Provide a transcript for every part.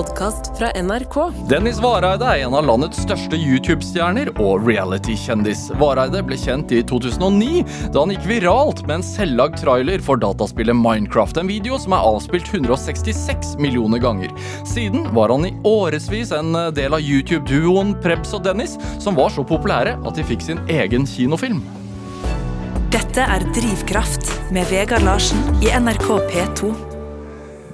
podkast fra NRK. Dennis Vareide er en av landets største YouTube-stjerner og reality-kjendis. Vareide ble kjent i 2009 da han gikk viralt med en selvlagd trailer for dataspillet Minecraft. En video som er avspilt 166 millioner ganger. Siden var han i årevis en del av YouTube-duoen Prebz og Dennis, som var så populære at de fikk sin egen kinofilm. Dette er Drivkraft med Vegard Larsen i NRK P2.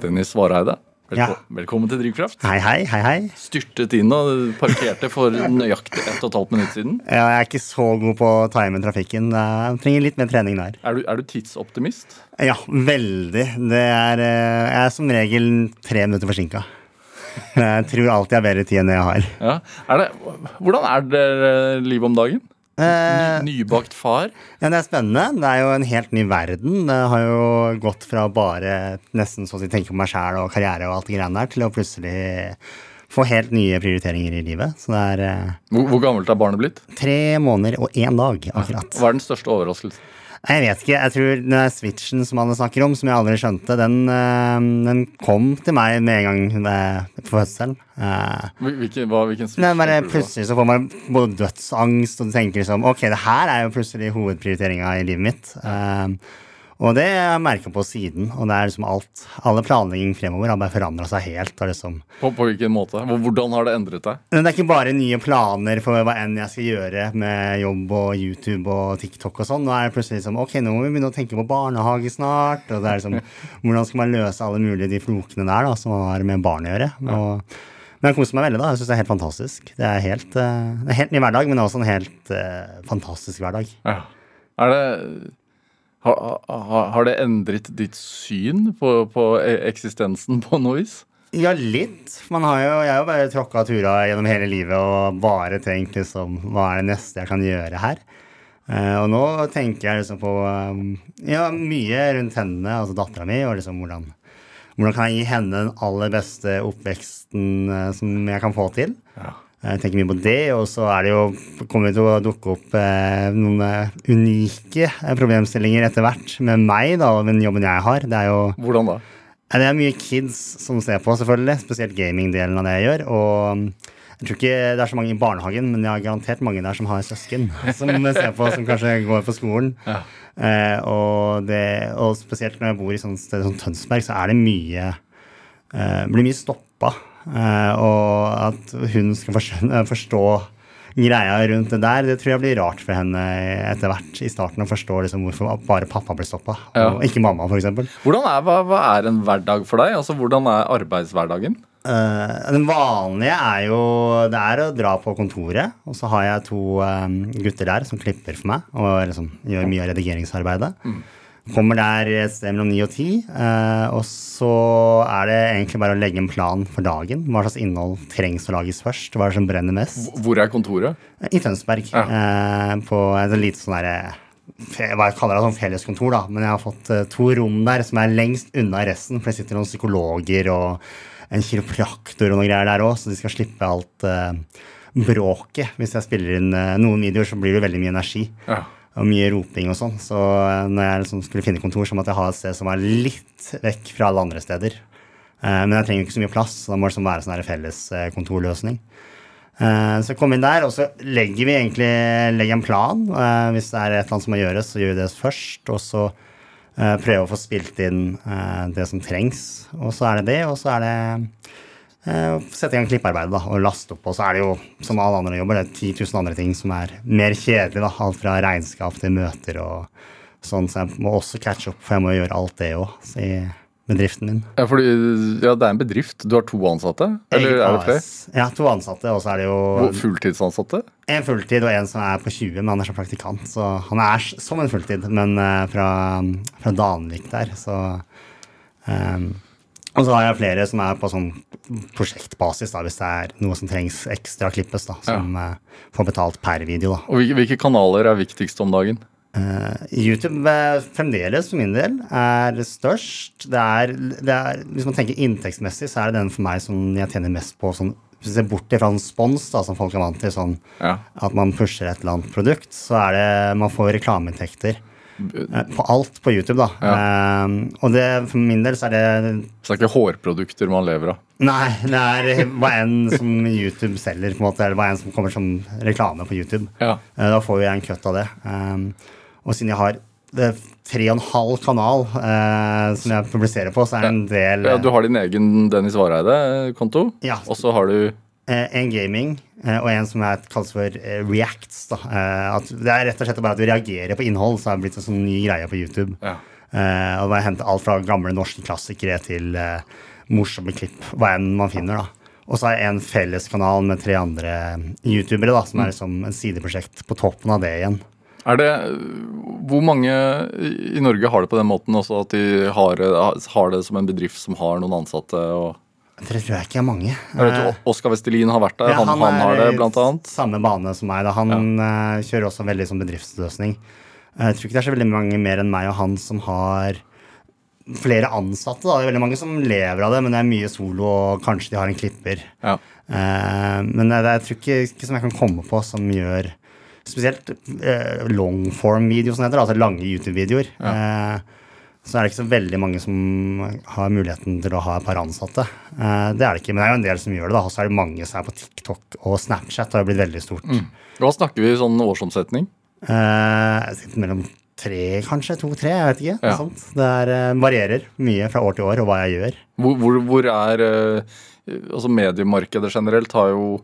Dennis Vareide, velko Ja. velkommen til Drivkraft. Hei, hei, hei, hei. Styrtet inn og parkerte for nøyaktig ett og et halvt minutt siden. Ja, Jeg er ikke så god på å time trafikken. Jeg trenger litt mer trening der. Er du, er du tidsoptimist? Ja, veldig. Det er, eh, jeg er som regel tre minutter forsinka. Jeg tror alltid jeg har bedre tid enn jeg har. Ja. Er det, hvordan er det eh, livet om dagen? Eh, Ny, nybakt far? Ja, Det er spennende. Det er jo en helt ny verden. Det har jo gått fra bare nesten så å si tenke på meg sjæl og karriere og alt det greiene der, til å plutselig få helt nye prioriteringer i livet. Så det er eh, Hvor, hvor gammelt er barnet blitt? tre måneder og én dag, akkurat. Hva er den største overraskelsen? Jeg vet ikke. Jeg tror den der switchen som alle snakker om, som jeg aldri skjønte, den, eh, den kom til meg med en gang ved- på fødselen. Eh, Hvilken, hva, hvilken switch? er bare? Plutselig så får man både dødsangst, og du tenker liksom Ok, det her er jo plutselig hovedprioriteringa i livet mitt. Eh, og det har jeg merka på siden. Og det er liksom alt Alle planlegging fremover har bare forandra seg helt. Liksom På, på hvilken måte? Hvordan har det endret deg? Men det er ikke bare nye planer for hva enn jeg skal gjøre med jobb og YouTube og TikTok og sånn. Nå er det plutselig liksom Ok, nå må vi begynne å tenke på barnehage snart. Og det er liksom Hvordan skal man løse alle mulige de flokene der da som har med barn å gjøre? Og, men jeg koser meg veldig, da. Jeg syns det er helt fantastisk. Det er helt, det er en helt ny hverdag, men også en helt uh, fantastisk hverdag. Ja. Er det har, har, har det endret ditt syn på, på e- eksistensen på noe vis? Ja, litt. Man har jo, jeg har jo bare tråkka tura gjennom hele livet og bare tenkt liksom Hva er det neste jeg kan gjøre her? Uh, og nå tenker jeg liksom på um, ja, mye rundt henne, altså dattera mi, og liksom hvordan hvordan kan jeg gi henne den aller beste oppveksten uh, som jeg kan få til? Jeg tenker mye på det, og så er det jo, kommer det til å dukke opp eh, noen eh, unike eh, problemstillinger etter hvert med meg da, og den jobben jeg har. Det er jo Hvordan da? Det er mye kids som ser på, selvfølgelig. Spesielt gamingdelen av det jeg gjør. Og jeg tror ikke det er så mange i barnehagen, men jeg har garantert mange der som har søsken som ser på, som kanskje går på skolen. Eh, og, det, og spesielt når jeg bor i sånn sted som Tønsberg, så er det mye eh, Blir mye stoppa. Eh, og at hun skal forstå, forstå greia rundt det der, det tror jeg blir rart for henne etter hvert i starten å forstå liksom hvorfor bare pappa ble stoppa, og ikke mamma, f.eks. Hva, hva er en hverdag for deg? Altså, Hvordan er arbeidshverdagen? Uh, den vanlige er jo Det er å dra på kontoret. Og så har jeg to um, gutter der som klipper for meg og liksom gjør mye av redigeringsarbeidet. Kommer der et sted mellom ni og ti. eh, og så er det egentlig bare å legge en plan for dagen. Hva slags innhold trengs å lages først? Hva er det som brenner mest? Hvor er kontoret? I Tønsberg. Ja. på et lite sånn derre hva jeg kaller det, sånn felleskontor, da. Men jeg har fått eh, to rom der som er lengst unna resten. For det sitter noen psykologer og en kiropraktor og noen greier der òg, så de skal slippe alt eh, bråket. Hvis jeg spiller inn eh, noen videoer, så blir det veldig mye energi. Ja. Og mye roping og sånn. Så eh, når jeg liksom skulle finne kontor, så måtte jeg ha et sted som var litt vekk fra alle andre steder. Eh, men jeg trenger ikke så mye plass, så da må det liksom være sånn felles eh, kontorløsning. Så Så kom inn der, og så legger vi egentlig legger en plan. Hvis det er et eller annet som må gjøres, så gjør vi det først. Og så prøver prøve å få spilt inn det som trengs. Og så er det det, og så er det sette i gang klippearbeidet da, og laste opp. Og så er det jo, som alle andre jobber, det er 10 000 andre ting som er mer kjedelig. da, Alt fra regnskap til møter og sånn. Så jeg må også catche opp, for jeg må gjøre alt det òg i bedriften min. Ja, fordi, ja, Det er en bedrift. Du har to ansatte? Eller er det flere? Ja, to ansatte, og så er det jo Fulltidsansatte? En fulltid og en som er på 20, men han er som praktikant. Så han er som en fulltid, men eh, fra, fra Danvik der, så ehm, Og så har jeg flere som er på sånn prosjektbasis, da, hvis det er noe som trengs ekstra klippes, da, som eh, får betalt per video. da. Og hvilke, kanaler er viktigst om dagen? Uh, YouTube eh, fremdeles for min del er størst. Det er, det er, hvis man tenker inntektsmessig, så er det den for meg som jeg tjener mest på. Sånn, hvis jeg ser bort fra en spons, da, som folk er vant til, sånn Ja. at man pusher et eller annet produkt, så er det man får reklameinntekter På alt på YouTube, da. Eh, og det, for min del så er det Så det er ikke hårprodukter man lever av? Nei, det er hva enn som YouTube selger, på en måte, eller hva enn som kommer som reklame på YouTube. Ja. Uh, Da får jeg en cut av det. Um, og siden jeg har det er tre og en halv kanal eh, som jeg publiserer på, så er det en del ja. Du har din egen Dennis Vareide-konto, Ja. og så har du eh, en gaming eh, og en som er, kalles for eh, reacts. Da. Eh, at det er rett og slett bare at du reagerer på innhold, så har det blitt en sånn ny greie på YouTube. Ja. Eh, og bare hente alt fra gamle norske klassikere til eh, morsomme klipp, hva enn man finner. da. Og så har jeg en felleskanal med tre andre youtubere, da, som er liksom et sideprosjekt på toppen av det igjen. Er det, Hvor mange i Norge har det på den måten også, at de har, har det som en bedrift som har noen ansatte? og Det tror jeg ikke er mange. Jeg vet Oskar Vestelin har vært der, Ja, han, han, har det blant annet. Samme bane som meg. Da. Han ja. kjører også veldig som bedriftsløsning. Jeg tror ikke det er så veldig mange mer enn meg og han som har flere ansatte. Da. Det er veldig mange som lever av det, men det er mye solo, og kanskje de har en klipper. Ja. Eh, men det er tror ikke, ikke som jeg kan komme på som gjør Spesielt eh, longform-video, som det heter, altså lange YouTube-videoer. Eh, så er det ikke så veldig mange som har muligheten til å ha et par ansatte. Eh, det er det ikke, men det er jo en del som gjør det. da, Og så er det mange som er på TikTok og Snapchat. Det har blitt veldig stort. Hva snakker vi i sånn årsomsetning? Eh, mellom tre, kanskje. To-tre, jeg vet ikke. Ja. sånt. Det er, eh, varierer mye fra år til år og hva jeg gjør. Hvor, hvor, hvor er eh, Altså Mediemarkedet generelt har jo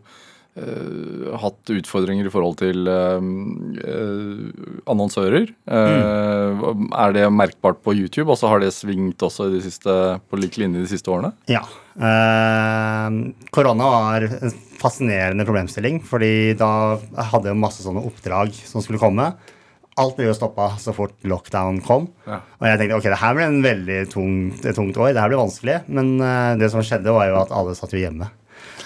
eh, hatt utfordringer i forhold til uh, uh, annonsører. Mm. Er det merkbart på YouTube, og så har det svingt også de siste, på lik linje de siste årene? Ja. Korona var en fascinerende problemstilling, fordi da hadde jeg masse sånne oppdrag som skulle komme. Alt ble jo stoppa så fort lockdown kom. Ja. Og jeg tenkte ok, det her ble en veldig tungt, et tungt år. Det her blir vanskelig. Men det som skjedde, var jo at alle satt jo hjemme.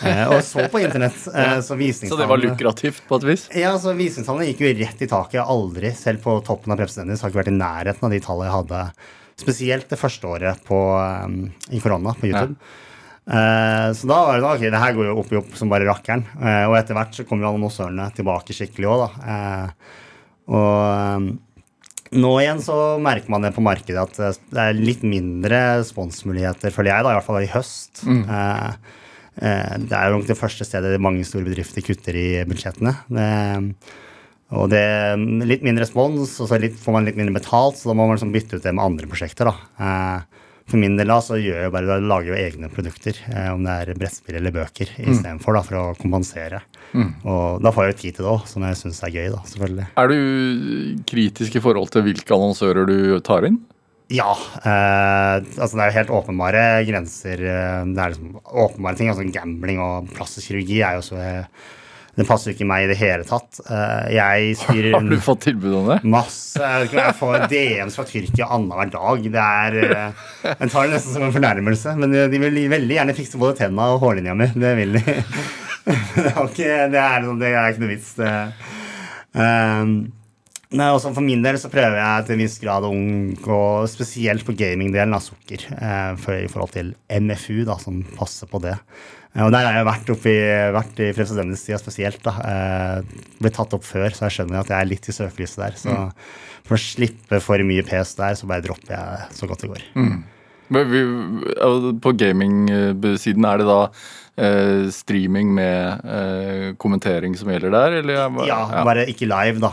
Eh, og så på internett. eh, så Så det var lukrativt på et vis? ja, så Visningstallene gikk jo rett i taket. Aldri, selv på toppen av Prepsendis, har ikke vært i nærheten av de tallene jeg hadde. Spesielt det første året på, um, i korona på YouTube. Eh, så da var det da, ok, det her går jo opp i opp som bare rakkeren. Uh, og etter hvert så kommer jo annonsørene tilbake skikkelig òg, da. Uh, og um, nå igjen så merker man det på markedet at eh, det er litt mindre sponsmuligheter, føler jeg, da, i hvert fall i høst. Mm. eh, det er nok det første stedet mange store bedrifter kutter i budsjettene. Og det er litt mindre respons, og så litt, får man litt mindre betalt, så da må man liksom bytte ut det med andre prosjekter. da. Eh, for min del da, så gjør jeg bare, da lager jeg egne produkter, eh, om det er brettspill eller bøker, istedenfor da, for å kompensere. Og da får jeg jo tid til det òg, som jeg syns er gøy, da, selvfølgelig. Er du kritisk i forhold til hvilke annonsører du tar inn? Ja. Eh, altså det er jo helt åpenbare grenser. eh, Det er liksom åpenbare ting. altså Gambling og plastisk kirurgi er jo så Det passer jo ikke meg i det hele tatt. Eh, jeg styrer Har du fått tilbud om det? Masse. Jeg får DMs fra Tyrkia annenhver dag. Det er eh, Jeg tar det nesten som en fornærmelse. Men de vil veldig gjerne fikse både tenna og hårlinja mi. Det vil de. Det er ikke, det er, det er ikke noe vits. Um, nei, også For min del så prøver jeg til en viss grad å unngå, spesielt på gamingdelen, av sukker. eh, for, I forhold til MFU, da, som passer på det. Eh, og Der har jeg vært, oppi, vært i Fremskrittspartiets spesielt. da, eh, Blitt tatt opp før, så jeg skjønner at jeg er litt i søkelyset der. Så for å slippe for mye pes der, så bare dropper jeg så godt det går. Men vi- altså, På gamingsiden, er det da eh, streaming med eh, kommentering som gjelder der, eller? Ja, bare ikke live, da.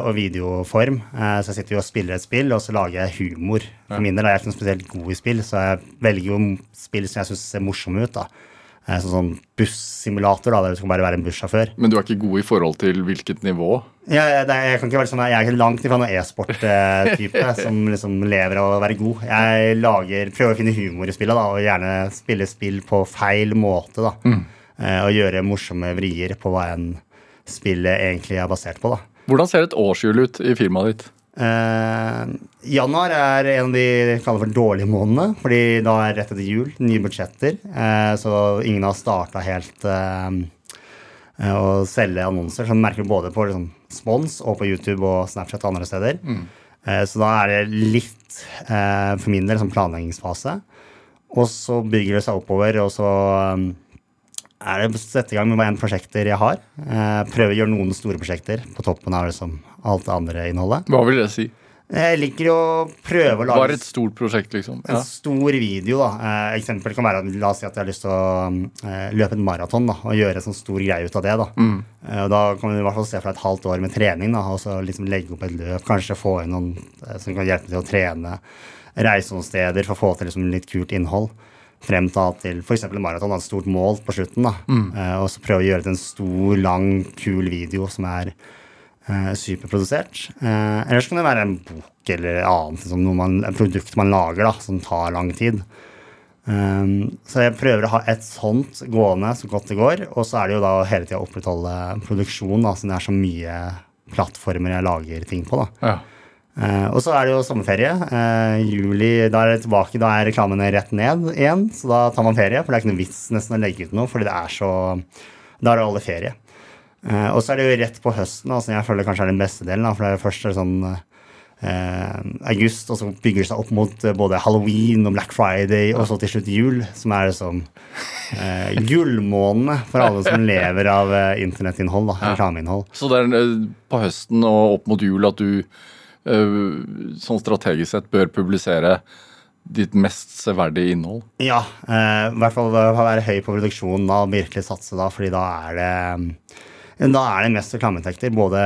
eh, Og videoform. Eh, Så jeg sitter jo og spiller et spill, og så lager jeg humor. For min del er jeg ikke spesielt god i spill, så jeg velger jo spill som jeg syns ser morsomme ut. da. Eh, Sånn sånn bussimulator, da, der du skal bare være en bussjåfør. Men du er ikke god i forhold til hvilket nivå? Ja, jeg, jeg, kan ikke være sånn, jeg er ikke langt ifra noen e-sport-type som liksom lever av å være god. Jeg lager, prøver å finne humor i spillet da, og gjerne spille spill på feil måte. da. Eh, Og gjøre morsomme vrier på hva enn spillet egentlig er basert på. da. Hvordan ser et årshjul ut i firmaet ditt? Eh, januar er en av de kaller for dårlige månedene, fordi da er rett etter jul, nye budsjetter. Uh, så ingen har starta helt uh, å selge annonser. Så man merker du både på liksom, spons og på YouTube og Snapchat og andre steder. Eh, så da er det litt, for min del, som planleggingsfase. Og så bygger det seg oppover, og så um, er det å sette i gang med enn prosjekter jeg har. Eh, prøve å gjøre noen store prosjekter på toppen av liksom, alt det andre innholdet. Hva vil det si? Jeg liker å prøve å lage Bare et stort prosjekt, liksom? en stor video. da. Eh, eksempel kan være la oss si at jeg har lyst til å eh, løpe en maraton da, og gjøre en sånn stor greie ut av det. da. Eh, da kan vi i hvert fall se fra et halvt år med trening da, og så liksom legge opp et løp. Kanskje få inn noen som kan hjelpe til å trene. Reise noen steder for å få til liksom litt kult innhold. Frem da til f.eks. maraton, et stort mål på slutten. da. Eh, og så prøve å gjøre det til en stor, lang, kul video som er uh, superprodusert. Eller ellers kan det være en bok eller annet, liksom noe man, et produkt man lager da, som tar lang tid. Um, så jeg prøver å ha et sånt gående så godt det går. Og så er det jo da hele tida å opprettholde produksjon, da, siden det er så mye plattformer jeg lager ting på. da. Ja. Eh, og så er det jo sommerferie. Uh, juli, da er det tilbake, da er reklamene rett ned igjen. Så da tar man ferie, for det er ikke noe vits nesten å legge ut noe, fordi det er så Da er det alle ferie. Uh, og så er det jo rett på høsten, altså jeg føler kanskje er den beste delen. Da, for det er først sånn august, og så bygger det seg opp mot både halloween og Black Friday, og så til slutt jul, som er liksom eh, gullmånedene for alle som lever av eh, internettinnhold, da, reklameinnhold. Så det er på høsten og opp mot jul at du sånn strategisk sett bør publisere ditt mest severdige innhold? Ja, eh, i hvert fall være høy på produksjonen og virkelig satse da, fordi da er det da er det mest reklameinntekter. Både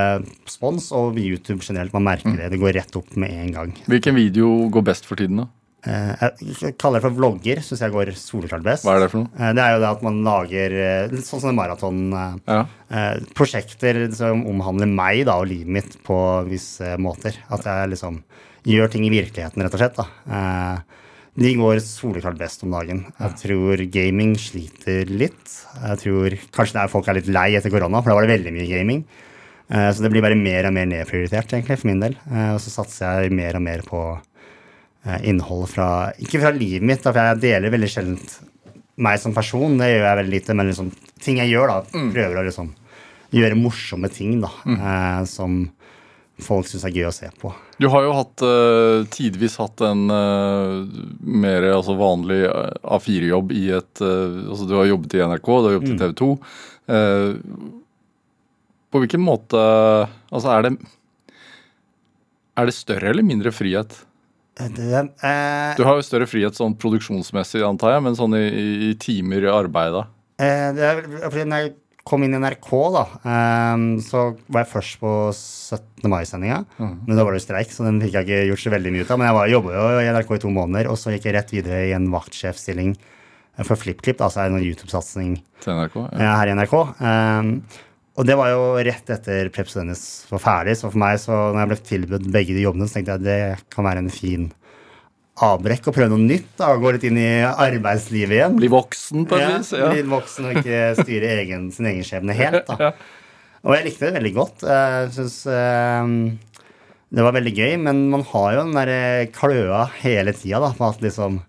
spons og YouTube generelt. Man merker det. Det går rett opp med en gang. Hvilken video går best for tiden, da? Eh, jeg kaller det for vlogger. Syns jeg går soleklart best. Hva er det for noe? Eh, det er jo det at man lager eh, sånn sånne maratonprosjekter maraton. Ja. som omhandler meg da, og livet mitt på visse måter. At jeg liksom gjør ting i virkeligheten, rett og slett. da. De går soleklart best om dagen. Jeg tror gaming sliter litt. Jeg tror Kanskje er folk er litt lei etter korona, for da var det veldig mye gaming. Så det blir bare mer og mer nedprioritert, egentlig, for min del. Og så satser jeg mer og mer på innhold fra Ikke fra livet mitt, da, for jeg deler veldig sjelden meg som person. Det gjør jeg veldig lite, men liksom, ting jeg gjør, da, prøver å liksom gjøre morsomme ting da, eh, som folk syns er gøy å se på. Du har jo hatt eh, tidvis hatt en eh, mer altså vanlig eh, A4-jobb i et eh, Altså du har jobbet i NRK, du har jobbet i TV 2. på hvilken måte Altså er det Er det større eller mindre frihet? Eh, Det, eh, Du har jo større frihet sånn produksjonsmessig, antar jeg, men sånn i, i, timer i arbeid, da? eh, det er, fordi når jeg kom inn i NRK, da, eh, så var jeg først på 17. mai-sendinga. Men da var det jo streik, så den fikk jeg ikke gjort så veldig mye ut av. Men jeg var, jobba jo i NRK i to måneder, og så gikk jeg rett videre i en vaktsjefstilling for FlippKlipp, altså en YouTube-satsing? Ja. eh, her i NRK. Og det var jo rett etter Preps Dennis var ferdig, så for meg, så når jeg ble tilbudt begge de jobbene, så tenkte jeg at det kan være en fin avbrekk å prøve noe nytt. da, Gå litt inn i arbeidslivet igjen. Bli voksen, på et vis? Ja. Bli voksen og ikke styre egen, sin egen skjebne helt. da. Og jeg likte det veldig godt. Jeg synes eh, Det var veldig gøy, men man har jo den der kløa hele tida da, på at liksom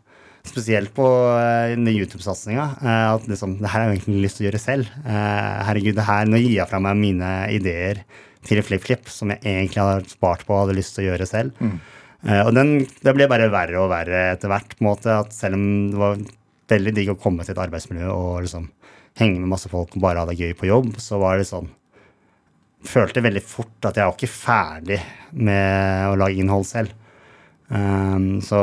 Spesielt på eh, den YouTube-satsinga. eh, At liksom, det her har jeg egentlig lyst til å gjøre selv. Eh, herregud, det her, Nå gir jeg fra meg mine ideer til FlippFlipp, som jeg egentlig har spart på og hadde lyst til å gjøre selv. Mm. og den, det ble bare verre og verre etter hvert. på en måte, at Selv om det var veldig digg å komme til et arbeidsmiljø og liksom henge med masse folk og bare ha det gøy på jobb, så var det sånn Følte veldig fort at jeg var ikke ferdig med å lage innhold selv. Um, så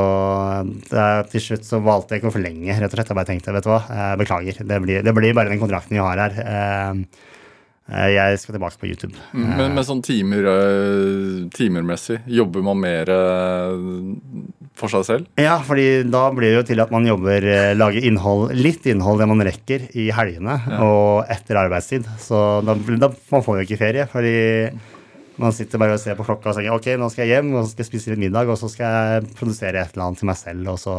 det, er- til slutt så valgte jeg ikke å forlenge, rett og slett. Jeg bare tenkte, vet du hva, jeg beklager. Det blir, det blir bare den kontrakten vi har her. Um, eh, jeg skal tilbake på YouTube. Men med sånn timer, eh, timermessig, jobber man mer eh, for seg selv? Ja, fordi da blir det jo til at man jobber, eh, lager innhold, litt innhold det man rekker i helgene og etter arbeidstid. Så da, da man får jo ikke ferie, fordi man sitter bare og ser på klokka og tenker ok, nå skal jeg hjem og så skal jeg spise litt middag, og så skal jeg produsere et eller annet til meg selv, og så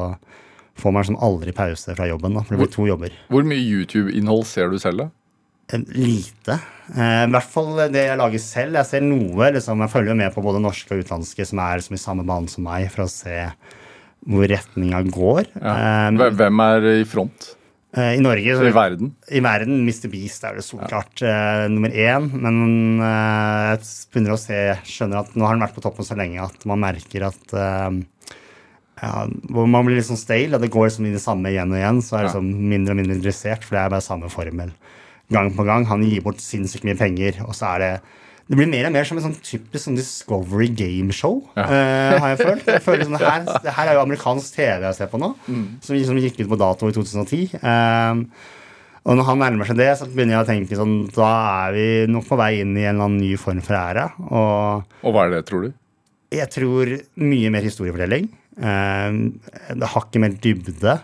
får man sånn aldri pause fra jobben, da, for det blir to jobber. Hvor mye YouTube-innhold ser du selv, da? Eh, Lite. Eh, I hvert fall det jeg lager selv. Jeg ser noe, liksom, jeg følger med på både norske og utenlandske som er som i samme bane som meg, for å se hvor retninga går. Ja. Eh, Hve- Hvem er i front I Norge, så, i verden? i verden, Mr. Beast er det solklart eh, nummer én. Men eh, jeg begynner å se, skjønner at nå har han vært på toppen så lenge at man merker at eh, ja, Man blir litt sånn stale, og det går liksom i det samme igjen og igjen. Så er det Ja. sånn mindre og mindre interessert, for det er bare samme formel gang på gang. Han gir bort sinnssykt mye penger, og så er det det blir mer og mer som en sånn typisk sånn Discovery gameshow, ja. uh, har jeg følt. Jeg føler sånn, det, her, det her er jo amerikansk TV jeg ser på nå, mm. som, som, gikk ut på dato i 2010. Uh, og når han nærmer seg det, så begynner jeg å tenke sånn Da er vi nok på vei inn i en eller annen ny form for ære. Og, og hva er det, tror du? Jeg tror mye mer historiefortelling. Uh, det har ikke mer dybde.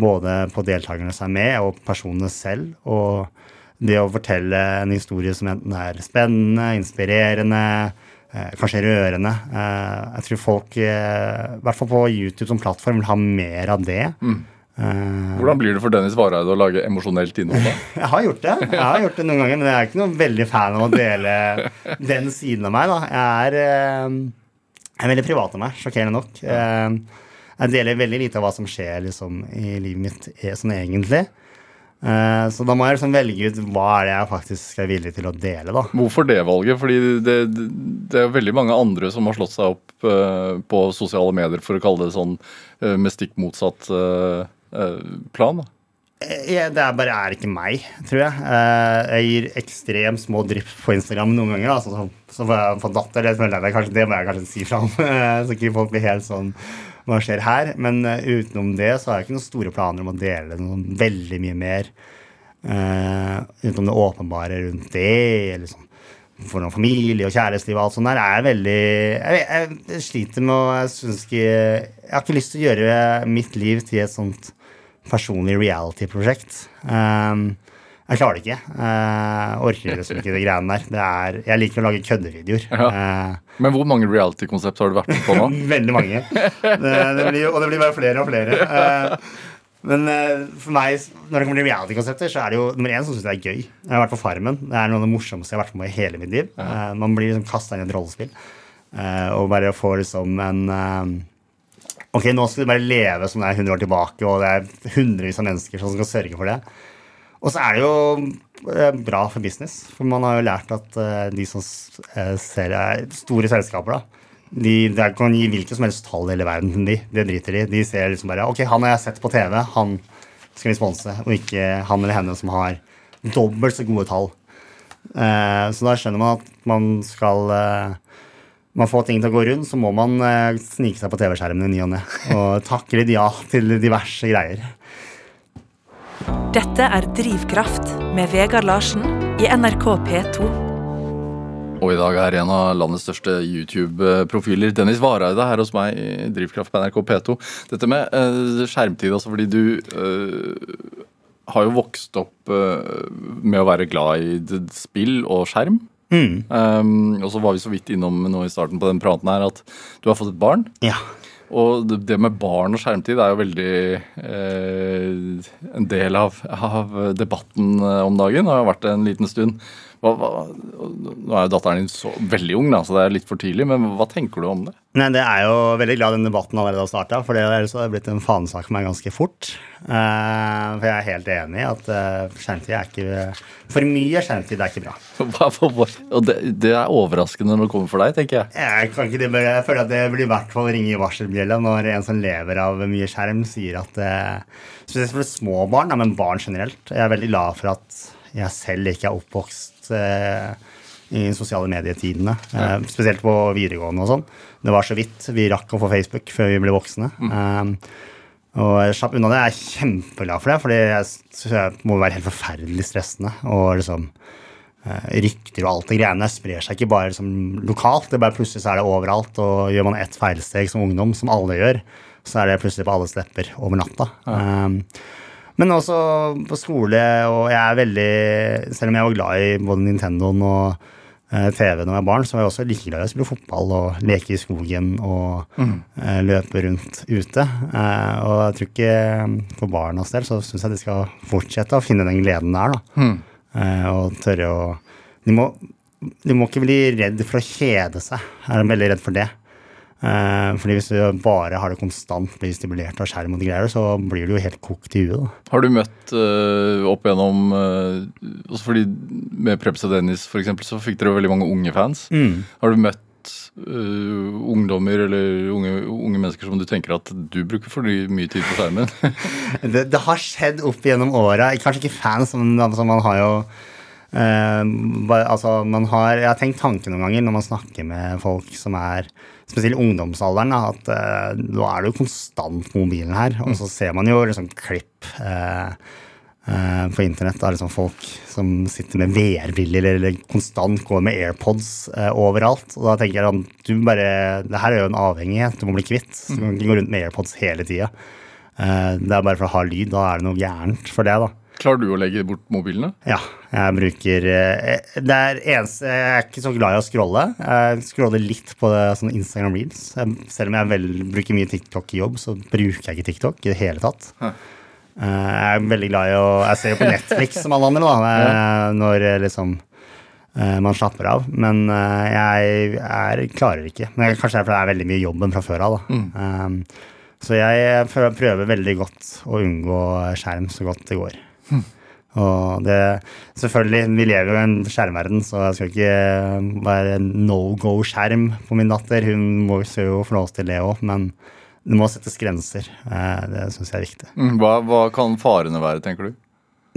Både på deltakerne som er med, og personene selv. Og det å fortelle en historie som enten er spennende, inspirerende, eh, kanskje rørende. Eh, jeg tror folk, eh, i hvert fall på YouTube som plattform, vil ha mer av det. Mm. Hvordan blir det for Dennis Vareide å lage emosjonelt innhold? da? jeg har gjort det jeg har gjort det noen ganger, men jeg er ikke noen veldig fan av å dele den siden av meg. da. Jeg er, jeg er veldig privat av meg, sjokkerende nok. Jeg deler veldig lite av hva som skjer liksom, i livet mitt sånn egentlig. Eh, så da må jeg liksom velge ut hva er det jeg faktisk er villig til å dele. da. Hvorfor det valget? Fordi det, det er veldig mange andre som har slått seg opp uh, på sosiale medier for å kalle det sånn uh, med stikk motsatt plan. da. Jeg, det er bare er ikke meg, tror jeg. jeg gir ekstremt små drypp på Instagram noen ganger. Altså, så, så får jeg få datter. Det, det, kanskje, det må jeg kanskje si fra om, så ikke folk blir helt sånn hva skjer her? Men uh, utenom det så har jeg ikke noen store planer om å dele noen veldig mye mer. Uh, utenom det åpenbare rundt det, eller sånn for noen familie og kjæresteliv og alt sånt der, er veldig Jeg, jeg, jeg sliter med å Jeg syns Jeg har ikke lyst til å gjøre mitt liv til et sånt personlig reality-prosjekt. Um, jeg klarer det ikke. Uh, orker liksom ikke de greiene der. Det er, jeg liker å lage køddevideoer. Ja. Uh, Men hvor mange reality-konsept har du vært med på nå? Veldig mange. Det, det blir, og det blir bare flere og flere. Uh, men for meg, når det kommer til reality-konsepter, så er det jo nummer én som syns det er gøy. Jeg har vært på Farmen. Det er noe av det morsomste jeg har vært med på i hele mitt liv. Ja. man blir liksom kasta inn i et rollespill. og bare får liksom en Ok, nå skal du bare leve som det er 100 år tilbake, og det er hundrevis av mennesker som skal sørge for det. Og så er det jo eh, bra for business, for man har jo lært at eh, de som eh, ser store selskaper, da, de, de kan gi hvilke som helst tall i hele verden de. Det driter de De ser liksom bare Ok, han har jeg sett på TV, han skal vi sponse, og ikke han eller henne som har dobbelt så gode tall. så da skjønner man at man skal man får ting til å gå rundt, så må man snike seg på TV-skjermen i ny og ne. Og takke litt ja til diverse greier. Dette er Drivkraft med Vegard Larsen i NRK P2. Og i dag er en av landets største YouTube-profiler, Dennis Vareide, her hos meg i Drivkraft på NRK P2. Dette med uh, skjermtid, altså fordi du uh, har jo vokst opp uh, med å være glad i spill og skjerm. Mm. Um, og så var vi så vidt innom nå i starten på den praten her at du har fått et barn. Ja. Og det med barn og skjermtid er jo veldig eh, en del av, av, debatten eh, om dagen. Det har vært en liten stund. Hva, hva, nå er jo datteren din så veldig ung, da, så det er litt for tidlig, men hva tenker du om det? Nei, Det er jo veldig glad den debatten allerede har starta, for ellers har det blitt en fanesak for meg ganske fort. Uh, for jeg er helt enig i at uh, skjermtid er ikke For mye skjermtid er ikke bra. Og det, det, er overraskende når det kommer for deg, tenker jeg. Jeg, kan ikke, jeg føler at det blir i hvert fall ringe i varselbjella når en som lever av mye skjerm, sier at uh, Spesielt for små barn, men barn generelt. Jeg er veldig glad for at jeg selv ikke er oppvokst i sosiale medietidene. Ja. spesielt på videregående og sånn. Det var så vidt vi rakk å få Facebook før vi ble voksne. Mm. Um, og jeg slapp unna det. Jeg er kjempeglad for det, for det må være helt forferdelig stressende. Og liksom Rykter og alt det greiene sprer seg ikke bare liksom, lokalt. det bare Plutselig så er det overalt. Og gjør man ett feilsteg som ungdom, som alle gjør, så er det plutselig på alles lepper over natta. Ja. Um, men også på skole, og jeg er veldig Selv om jeg var glad i både Nintendoen og Eh, TV når jeg var barn, så var jeg også like glad i å spille fotball og leke i skogen og mm. uh, løpe rundt ute. Uh, og jeg tror ikke for barnas del så syns jeg de skal fortsette å finne den gleden der, da. Mm. Og tørre å de må, de må ikke bli redd for å kjede seg. Jeg er veldig redd for det. Eh, fordi hvis du bare har det konstant blir stimulert av skjerm og de greier, så blir du jo helt kokt i huet. Har du møtt uh, opp gjennom uh, fordi Med Preps og Dennis for eksempel, så fikk dere veldig mange unge fans. Mm. Har du møtt uh, ungdommer eller unge, unge, mennesker som du tenker at du bruker for mye tid på skjermen? det, det, har skjedd opp gjennom åra. Kanskje ikke fans, men altså, man har jo uh, altså, man har, jeg har tenkt tanken noen ganger når man snakker med folk som er spesielt i ungdomsalderen, at eh, nå er det jo konstant mobilen her. Og så ser man jo liksom klipp eh, eh, på internett av liksom folk som sitter med VR-briller eller konstant går med AirPods eh, overalt. Og da tenker jeg at du bare, det her er jo en avhengighet du må bli kvitt. Du kan ikke gå rundt med AirPods hele tida. Eh, det er bare for å ha lyd. Da er det noe gærent for det, da. Klarer du å legge bort mobilene? Ja, jeg bruker eh, Det er eneste Jeg er ikke så glad i å scrolle. Jeg scroller litt på sånn Instagram reels. Selv om jeg vel bruker mye TikTok i jobb, så bruker jeg ikke TikTok i det hele tatt. Hæ. Eh, Jeg er veldig glad i å Jeg ser jo på Netflix som alle andre, da, eh, når liksom man slapper av. Men jeg er, klarer ikke. Men kanskje det er fordi det er veldig mye jobben fra før av. da. Eh, Så jeg prøver veldig godt å unngå skjerm så godt det går. Og det Selvfølgelig, vi lever jo i en skjermverden, så jeg skal ikke være no go-skjerm på min datter. Hun må jo få lov til det òg, men det må settes grenser. Eh, Det syns jeg er viktig. Mm, Hva, hva kan farene være, tenker du?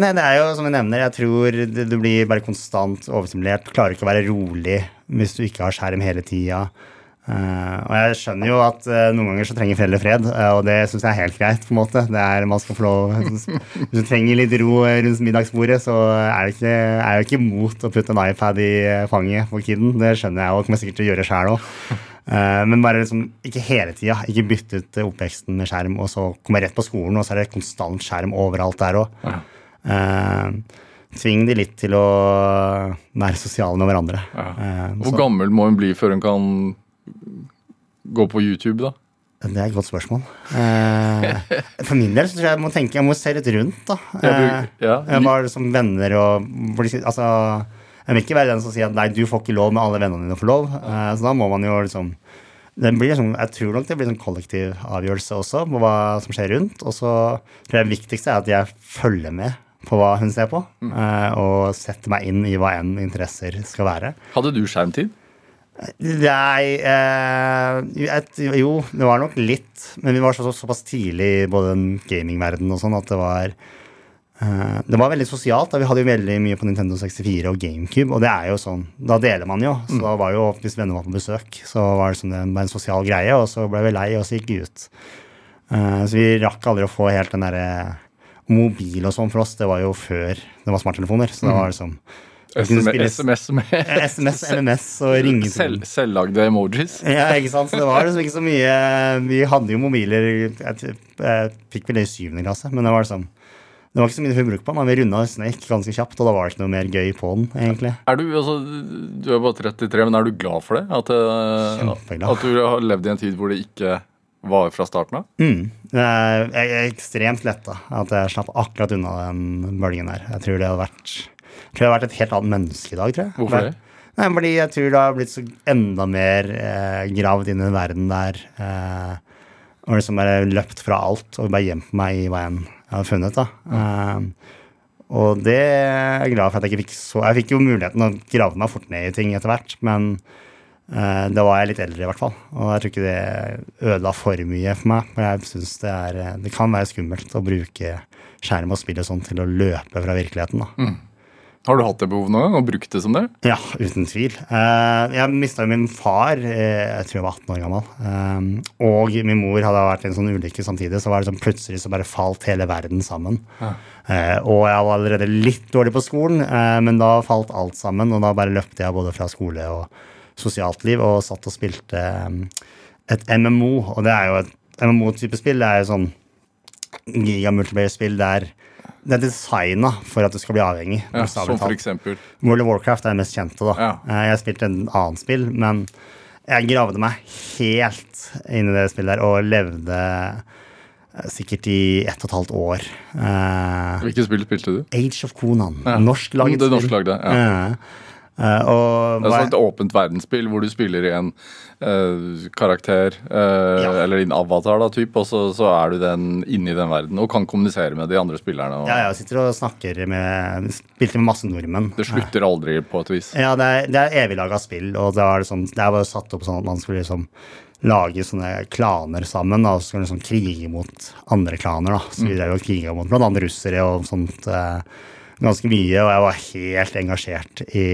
Nei, det er jo som jeg nevner, jeg tror du blir bare konstant overstimulert. Klarer ikke å være rolig hvis du ikke har skjerm hele tida. Eh, og jeg skjønner jo at uh, noen ganger så trenger foreldre fred, uh, og det syns jeg er helt greit. på en måte. Det er, man skal få lov, Hvis du trenger litt ro rundt middagsbordet, så er, det ikke, er jeg ikke imot å putte en iPad i fanget på kiden. Det skjønner jeg, og kommer jeg sikkert til å gjøre sjæl òg. men bare liksom, ikke hele tida. Ikke bytte ut oppveksten med skjerm, og så kommer jeg rett på skolen, og så er det konstant skjerm overalt der òg. tving de litt til å være sosiale med hverandre. Hvor gammel må hun bli før hun kan gå på YouTube, da? Det er et godt spørsmål. Eh, for min del så tror jeg jeg må tenke Jeg må se litt rundt, da. Jeg bruker- Eh, ja. var som venner og Altså, jeg vil ikke være den som sier at nei, du får ikke lov, men alle vennene dine får lov. Eh, så da må man jo liksom det blir liksom, Jeg tror nok det blir en kollektiv avgjørelse også på hva som skjer rundt. Og så tror jeg det viktigste er at jeg følger med på hva hun ser på, eh, og setter meg inn i hva enn interesser skal være. Hadde du skjermtid? Nei eh, et, Jo, det var nok litt. Men vi var så, såpass tidlig i både gamingverden gamingverdenen og sånn at det var eh, Det var veldig sosialt. da Vi hadde jo veldig mye på Nintendo 64 og GameCube, og det er jo sånn Da deler man jo. Så da var jo, hvis venner var på besøk, så var det, sånn, det var en sosial greie, og så ble vi lei, og så gikk vi ut. Eh, så vi rakk aldri å få helt den derre Mobil og sånn for oss, det var jo før det var smarttelefoner. Så det var liksom spille SMS med SMS, MMS og ringetone. selv, selvlagde emojis? ja, ikke sant? Så det var liksom ikke så mye Vi hadde jo mobiler Jeg, fikk vel det i syvende klasse, men det var liksom det var ikke så mye hun brukte på men Vi runda Snake ganske kjapt, og da var det ikke noe mer gøy på den. egentlig. Er du, altså, du er bare 33, men er du glad for det? At, eh, Kjempeglad. at du har levd i en tid hvor det ikke var fra starten av? Mm. Jeg er ekstremt letta at jeg slapp akkurat unna den bølgen der. Jeg tror det hadde vært jeg tror jeg har vært et helt annet menneske i dag, tror jeg. Hvorfor det? Nei, fordi jeg tror det har blitt så enda mer eh, gravd inn i en verden der eh, og liksom bare løpt fra alt og bare gjemt meg i hva enn jeg har funnet. da. Eh, og det er jeg glad for at jeg ikke fikk så Jeg fikk jo muligheten å grave meg fort ned i ting etter hvert, men eh, da var jeg litt eldre, i hvert fall. Og jeg tror ikke det ødela for mye for meg. For jeg synes det, er, eh, det kan være skummelt å bruke skjerm og spill og sånn til å løpe fra virkeligheten. da. Har du hatt det behovet noen gang og brukt det som det? Ja, uten tvil. Eh, jeg mista min far eh, jeg tror jeg var 18 år gammel. Eh, og min mor hadde vært i en sånn ulykke samtidig, så var det sånn plutselig så bare falt hele verden sammen. Ja. og jeg var allerede litt dårlig på skolen, men da falt alt sammen, og da bare løpte jeg både fra skole og sosialt liv og satt og spilte et MMO. Og det er jo et MMO-type spill. Det er jo sånn giga-multiplayer-spill der det er designa for at du skal bli avhengig. Ja, som for eksempel World of Warcraft er det mest kjente. da. Ja. Eh, Jeg spilte en annen spill, men jeg gravde meg helt inn i det spillet der og levde eh, sikkert i ett og et halvt år. Eh, Hvilket spill spilte du? Age of Conan. Ja. Norsk-laget Det norsklagde, ja. Eh, og Det er sånn et åpent verdensspill hvor du spiller i en uh, karakter, uh, Ja. eller din avatar, da, typ, og så, så er du den inni den verden og kan kommunisere med de andre spillerne. Og ja, jeg sitter og snakker med Spilte med masse nordmenn. Det slutter aldri, på et vis. Ja, det er, det er eviglaga spill, og det er, liksom, det er bare satt opp sånn at man skulle liksom lage sånne klaner sammen, da, og så skulle liksom krige mot andre klaner. da. Så vi drev og kriga mot annet russere og sånt. eh, ganske mye, og jeg var helt engasjert i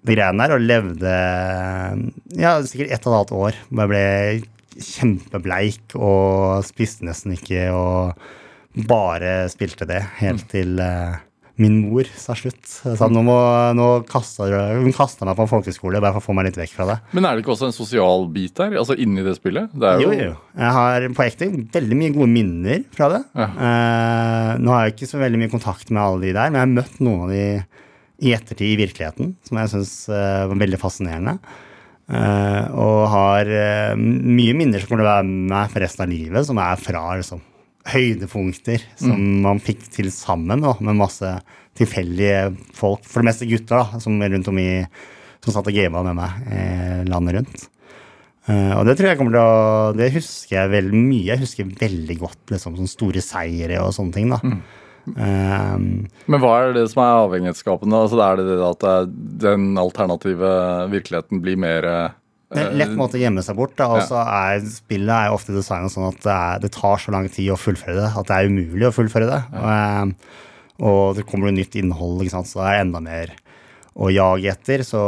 de greiene der, og levde ja, sikkert ett og et halvt år. Jeg ble kjempebleik og spiste nesten ikke, og bare spilte det helt til uh, min mor sa slutt. Så nå må, nå kastet, hun kasta meg på en folkeskole bare for å få meg litt vekk fra det. Men er det ikke også en sosial bit der, altså inni det spillet? Det jo... jo, jo. Jeg har på ekte veldig mye gode minner fra det. Ja. Eh, nå har jeg ikke så veldig mye kontakt med alle de der, men jeg har møtt noen av de i ettertid i virkeligheten, som jeg syns uh, var veldig fascinerende. Eh, og har mye minner som kommer til å være med meg for resten av livet, som er fra liksom, høydepunkter som mm. man fikk til sammen da, med masse tilfeldige folk, for det meste gutter, da, som rundt om i som satt og gama med meg eh, landet rundt. Uh, og det tror jeg kommer til å Det husker jeg veldig mye. Jeg husker veldig godt liksom, sånne store seire og sånne ting. da. Mm. Um, Men hva er det som er avhengighetsskapende? Altså, er det det at den alternative virkeligheten blir mer det er en lett måte å gjemme seg bort. Og så er spillet er ofte designet sånn at det, er, det, tar så lang tid å fullføre det at det er umulig å fullføre det. Og, eh, og, det kommer nytt innhold, så det er enda mer å jage etter. Så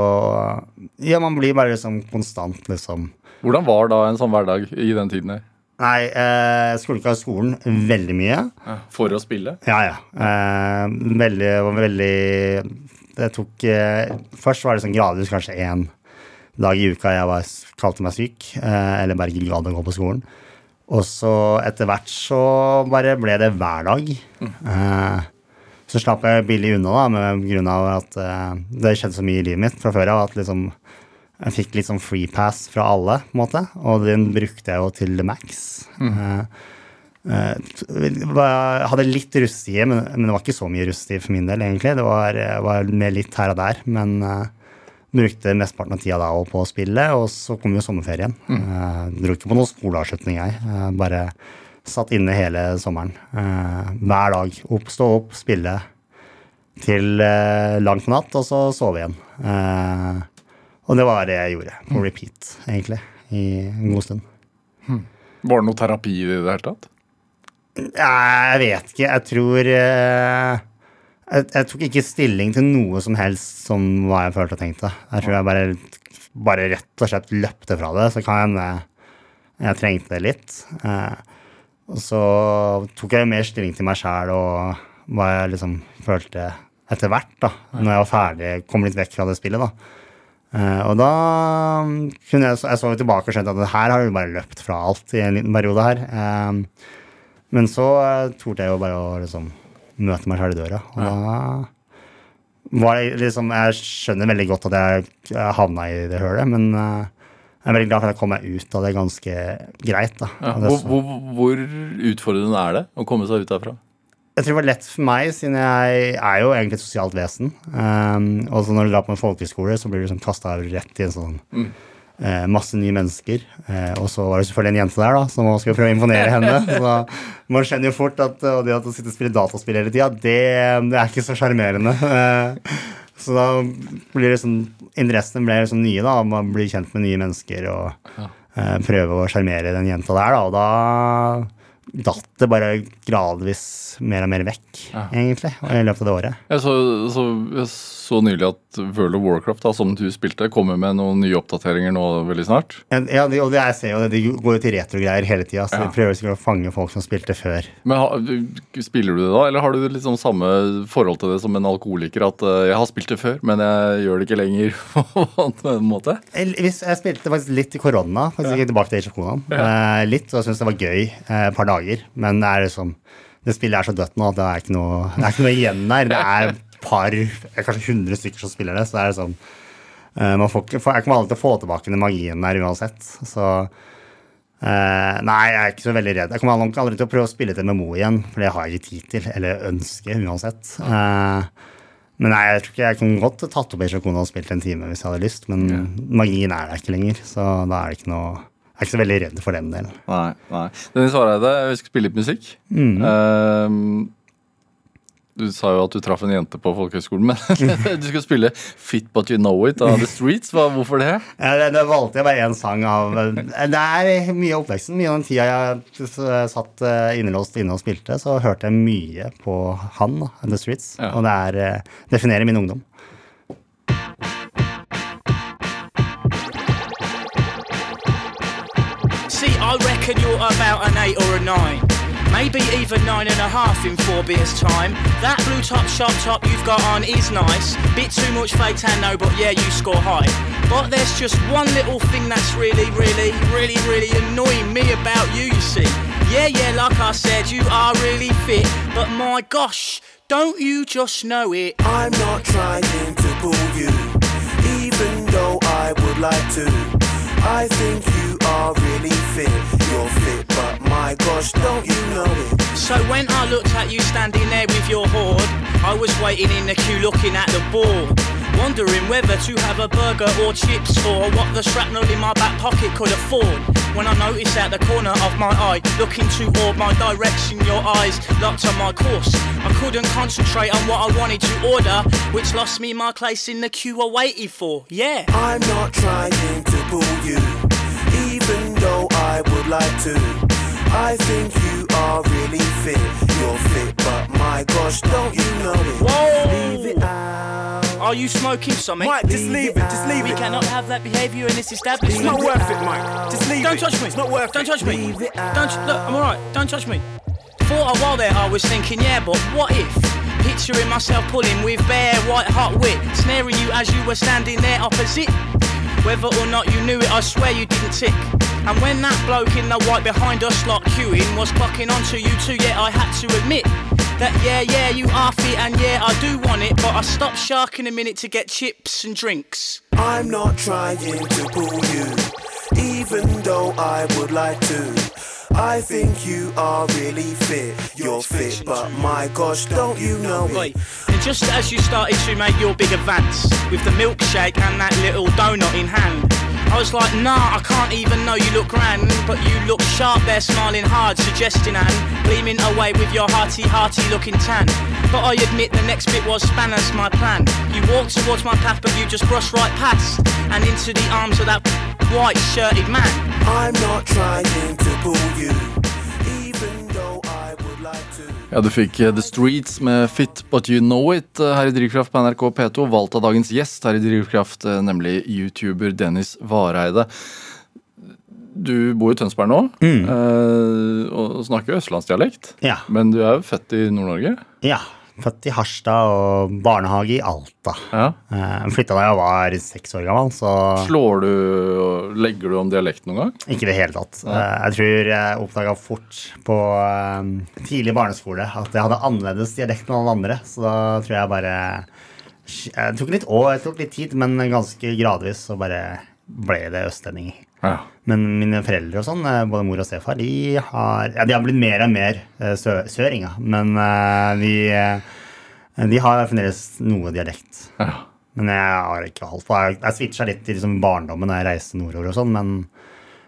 ja, man blir bare liksom konstant, liksom. Hvordan var da en sånn hverdag i den tiden her? Nei, eh, jeg skulle ikke ha skolen veldig mye. For å spille? Ja, ja. Eh, veldig, veldig Det tok eh, Først var det sånn gradvis kanskje én dag i uka jeg var, kalte meg syk, eh, eller bare ikke gadd å gå på skolen. Og så etter hvert så bare ble det hver dag. Mm. Så slapp jeg billig unna da, med grunn av at eh, det skjedde så mye i livet mitt fra før av at liksom jeg fikk litt sånn free pass fra alle, på en måte, og den brukte jeg jo til the max. Mm. Jeg hadde litt russetid, men, det var ikke så mye russetid for min del, egentlig. Det var, var mer litt her og der. Men Brukte mesteparten av tida da på å spille, og så kom jo sommerferien. Mm. Uh, dro ikke på noen skoleavslutning, jeg. Uh, bare satt inne hele sommeren. Uh, hver dag. Opp, stå opp, spille til langt på natt, og så sove igjen. og det var det jeg gjorde. På mm. repeat, egentlig. I en god stund. Mm. Var det noe terapi i det hele tatt? Jeg vet ikke. Jeg tror jeg, jeg, tok ikke stilling til noe som helst som hva jeg følte og tenkte. Jeg tror jeg bare, bare rett og slett løpte fra det. Så kan hende jeg trengte det litt. Eh, og så tok jeg mer stilling til meg sjæl og hva jeg liksom følte etter hvert, da. Når jeg var ferdig, kom litt vekk fra det spillet, da. Eh, og da kunne jeg, jeg så tilbake og skjønte at her har vi bare løpt fra alt i en liten periode her. Eh, men så torde jeg jo bare å liksom møte meg sjøl i døra. Og da var det liksom Jeg skjønner veldig godt at jeg havna i det hølet, men uh, jeg er veldig glad for at jeg kom meg ut av det ganske greit. da. Ja, hvor, hvor, hvor, utfordrende er det å komme seg ut derfra? Jeg tror det var lett for meg, siden jeg er jo egentlig et sosialt vesen. Um, og så når du drar på en folkehøyskole, så blir du liksom kasta rett i en sånn mm eh, masse nye mennesker. Eh, og så var det selvfølgelig en jente der da, som skulle prøve å imponere henne. Så man skjønner jo fort at og det at å sitte og spille dataspill hele tida, det, det, er ikke så sjarmerende. Eh, så da blir det sånn Interessene ble liksom nye, da. Man blir kjent med nye mennesker og eh, prøve å sjarmere den jenta der, da. Og da datt det bare gradvis mer og mer vekk, ja. egentlig, i løpet av det året. Jeg så, så, jeg så, nylig at World of Warcraft, da, som du spilte, kommer med noen nye oppdateringer nå veldig snart. Ja, og det jeg ser jo det, de går jo til retrogreier hele tida, så ja. de prøver å fange folk som spilte før. Men Spiller du det da, eller har du liksom samme forhold til det som en alkoholiker? At uh, jeg har spilt det før, men jeg gjør det ikke lenger på en måte? Hvis jeg spilte faktisk litt i korona, faktisk ikke tilbake til Age of Conan. Uh, litt, og syntes det var gøy uh, et par dager dager. Men det er liksom det spillet er så dødt nå at det er ikke noe, det er ikke noe igjen der. Det er et par, kanskje 100 stykker som spiller det. Så det er sånn man får, Jeg kommer aldri til å få tilbake den magien der uansett. Så uh, Nei, jeg er ikke så veldig redd. Jeg kommer aldri til å prøve å spille til Memo igjen, for det har jeg ikke tid til. Eller ønske, uansett. Uh, men nei, jeg tror ikke jeg kunne godt tatt opp Conan og spilt en time hvis jeg hadde lyst, men magien er der ikke lenger, så da er det ikke noe er ikke så veldig redd for den delen. Nei, nei. Dennis Vareide, vi skal spille litt musikk. Mm. Uh, Du sa jo at du traff en jente på folkehøyskolen, men du skulle spille Fit But You Know It av The Streets. Hva, hvorfor det? Ja, det, det valgte jeg bare én sang av Det er mye av oppveksten. Mye av den tida jeg satt eh, innelåst inne og spilte, så hørte jeg mye på han, The Streets. Ja. Og det er, eh, definerer min ungdom. Reckon you're about an eight or a nine. Maybe even nine and a half in four beers' time. That blue top sharp top you've got on is nice. Bit too much fake tan, no, but yeah, you score high. But there's just one little thing that's really, really, really, really annoying me about you, you see. Yeah, yeah, like I said, you are really fit. But my gosh, don't you just know it? I'm not trying to pull you, even though I would like to. I think you are really fit. You're fit, but my gosh, don't you know it? So when I looked at you standing there with your hoard, I was waiting in the queue looking at the board. Wondering whether to have a burger or chips or what the shrapnel in my back pocket could afford. When I noticed at the corner of my eye, looking toward my direction, your eyes locked on my course. I couldn't concentrate on what I wanted to order, which lost me my place in the queue I waited for. Yeah. I'm not trying to pull you, even though I would like to. I think you are really fit. You're fit, but my gosh, don't you know it? Whoa! Leave it out. Are you smoking something? Mike, just leave it. Just leave we it. We cannot have that behaviour in this establishment. It's not worth it, Mike. Just leave it. Don't it. touch me. It's not worth Don't it. touch me. Leave it Don't look. I'm alright. Don't touch me. For a while there, I was thinking, yeah, but what if? Picturing myself pulling with bare white hot wit, snaring you as you were standing there opposite. Whether or not you knew it, I swear you didn't tick. And when that bloke in the white behind us lot queuing was clocking onto you too, yeah, I had to admit that yeah, yeah, you are fit and yeah, I do want it, but I stopped sharking a minute to get chips and drinks. I'm not trying to pull you, even though I would like to. I think you are really fit. You're fit, but my gosh, don't you know it? And just as you started to make your big advance with the milkshake and that little donut in hand, I was like, nah, I can't even know you look grand, but you look sharp there, smiling hard, suggesting and gleaming away with your hearty, hearty looking tan. But I admit the next bit was spanners my plan. You walked towards my path, but you just brushed right past and into the arms of that white shirted man. I'm not trying to pull you, even though I would like to. Ja, Du fikk eh, The Streets med Fit But You Know It eh, her i Drivkraft på NRK P2, valgt av dagens gjest her i Drivkraft, eh, nemlig YouTuber Dennis Vareide. Du bor i Tønsberg nå, mm. og snakker østlandsdialekt. Ja. Men du er jo født i Nord-Norge? ja. Født i Harstad og barnehage i Alta. Ja. Uh, Flytta da jeg var seks år gammel, så Slår du og legger du om dialekt noen gang? ikke i det hele tatt. Eh, jeg tror jeg oppdaga fort på eh, tidlig barneskole at jeg hadde annerledes dialekt enn alle andre. Så da tror jeg bare Det tok litt år, det tok litt tid, men ganske gradvis så bare ble det østlendinger. Ja. Men mine foreldre og sånn, eh, både mor og stefar, de har, ja, de har blitt mer og mer eh, sø søringa. Men de, eh, de har fremdeles noe dialekt. ja. Men jeg har ikke holdt på. Jeg, jeg switcha litt i liksom barndommen da jeg reiste nordover og sånn, men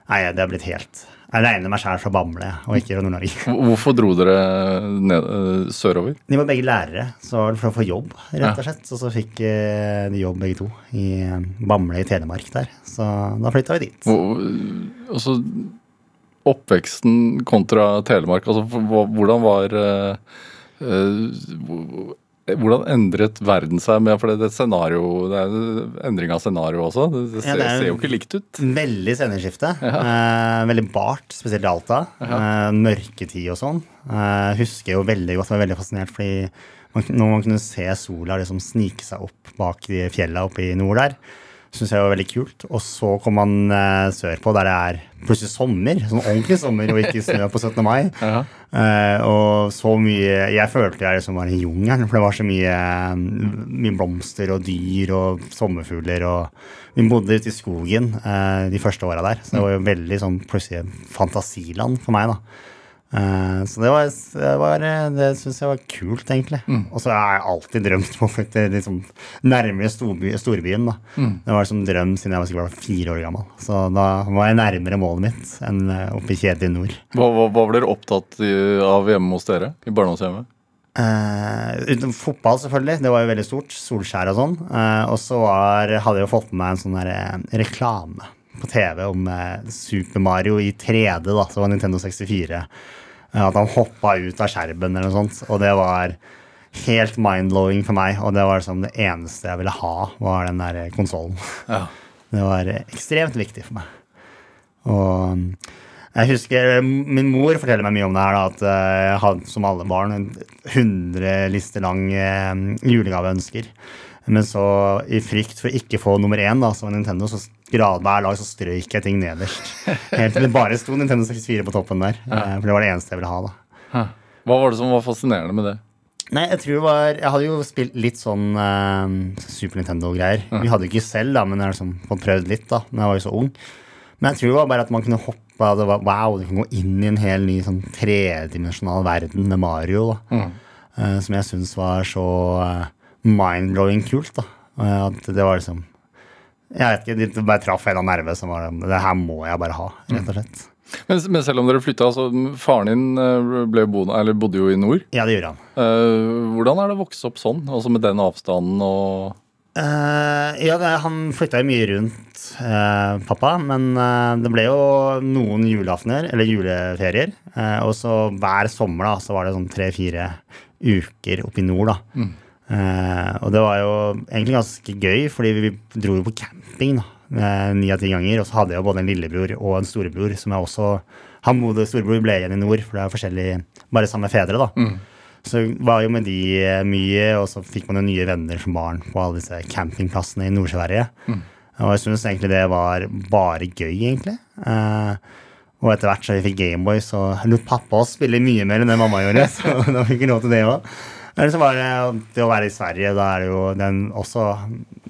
nei, det har blitt helt Jeg regner meg sjæl fra Bamble og ikke fra Nord-Norge. Hvorfor dro dere ned, eh, sørover? De var begge lærere, så var det for å få jobb, rett og slett. Og så fikk eh, de jobb begge to i eh, Bamble i Telemark der. Så da flytta vi dit. Og, altså, oppveksten kontra Telemark, altså hvordan var hvordan endret verden seg med For det et scenario, det er endring av scenario også. Det, det, Ja, ser, det er- ser jo ikke likt ut. Veldig sceneskifte. Eh, veldig bart, spesielt i Alta. Eh, mørketid og sånn. Eh, husker jo veldig godt, var veldig fascinert fordi man, når man kunne se sola liksom snike seg opp bak de fjella oppe i nord der, syns jeg var veldig kult. Og så kom man uh, sørpå, der det er plutselig sommer. Sånn ordentlig sommer, og ikke snø på 17. mai. Ja. Uh, og så mye Jeg følte jeg liksom var i jungelen, for det var så mye, mye blomster og dyr og sommerfugler. og Vi bodde ute i skogen uh, de første åra der, så det var jo veldig sånn plutselig fantasiland for meg. da. Eh, så det var, det, var, det syns jeg var kult, egentlig. Og så har jeg alltid drømt om å flytte liksom, nærmere storby, storbyen. da. Det var liksom drøm siden jeg var sikkert fire år gammel. Så da var jeg nærmere målet mitt enn eh, oppe i kjedelige nord. Hva, hva, hva var dere opptatt av hjemme hos dere? I barndomshjemmet? Uh, uten fotball, selvfølgelig. Det var jo veldig stort. Solskjær og sånn. Uh, og så hadde jeg jo fått med meg en sånn der, eh, reklame på TV om uh, Super Mario i 3D, da, Så var Nintendo 64. Eh, at han hoppa ut av skjermen eller noe sånt. Og det var helt mind-blowing for meg. Og det var liksom det eneste jeg ville ha, var den der konsollen. Ja. Det var ekstremt viktig for meg. Og jeg husker min mor forteller meg mye om det her, da, at eh, jeg hadde som alle barn en 100 lister lang eh, julegaveønsker. Men så i frykt for ikke få nummer én, da, som Nintendo, så grad hver dag så strøyk jeg ting nederst. Helt til det bare sto Nintendo 64 på toppen der. Ja. For det var det eneste jeg ville ha, da. Hva var det som var fascinerende med det? Nei, jeg tror det var Jeg hadde jo spilt litt sånn uh, Super Nintendo-greier. Vi hadde jo ikke selv, da, men jeg har liksom fått prøvd litt da Når jeg var jo så ung. Men jeg tror det var bare at man kunne hoppe og det var, Wow, du kan gå inn i en hel ny sånn tredimensjonal verden med Mario. da Eh, Som jeg syns var så eh, mind-blowing kult. da Eh, At det var liksom Jeg vet ikke, det bare traff en av nerve som var Det her må jeg bare ha, rett og slett. Men, men selv om dere flytta, altså faren din eh, eller bodde jo i nord. Ja, det gjorde han. Uh, hvordan er det å vokse opp sånn? Altså med den avstanden og uh, ja, det, han flytta jo mye rundt, uh, pappa. Men det ble jo noen julaftener, eller juleferier. Og så hver sommer da, så var det sånn tre-fire uker oppe i nord. da. Eh, og det var jo egentlig ganske gøy, fordi vi dro jo på camping da, eh, ni av ti ganger. Og så hadde jeg jo både en lillebror og en storebror som jeg også Han bodde, storebror ble igjen i nord, for det er forskjellig Bare samme fedre, da. Så var jo med de eh, mye, og så fikk man jo nye venner som barn på alle disse campingplassene i Nord-Sverige. Og jeg syns egentlig det var bare gøy, egentlig. Eh, og etter hvert så vi fikk Gameboy, så lot pappa oss spille mye mer enn det mamma gjorde. Så da fikk vi lov til det òg. Eller så var det det å være i Sverige, da er det jo den også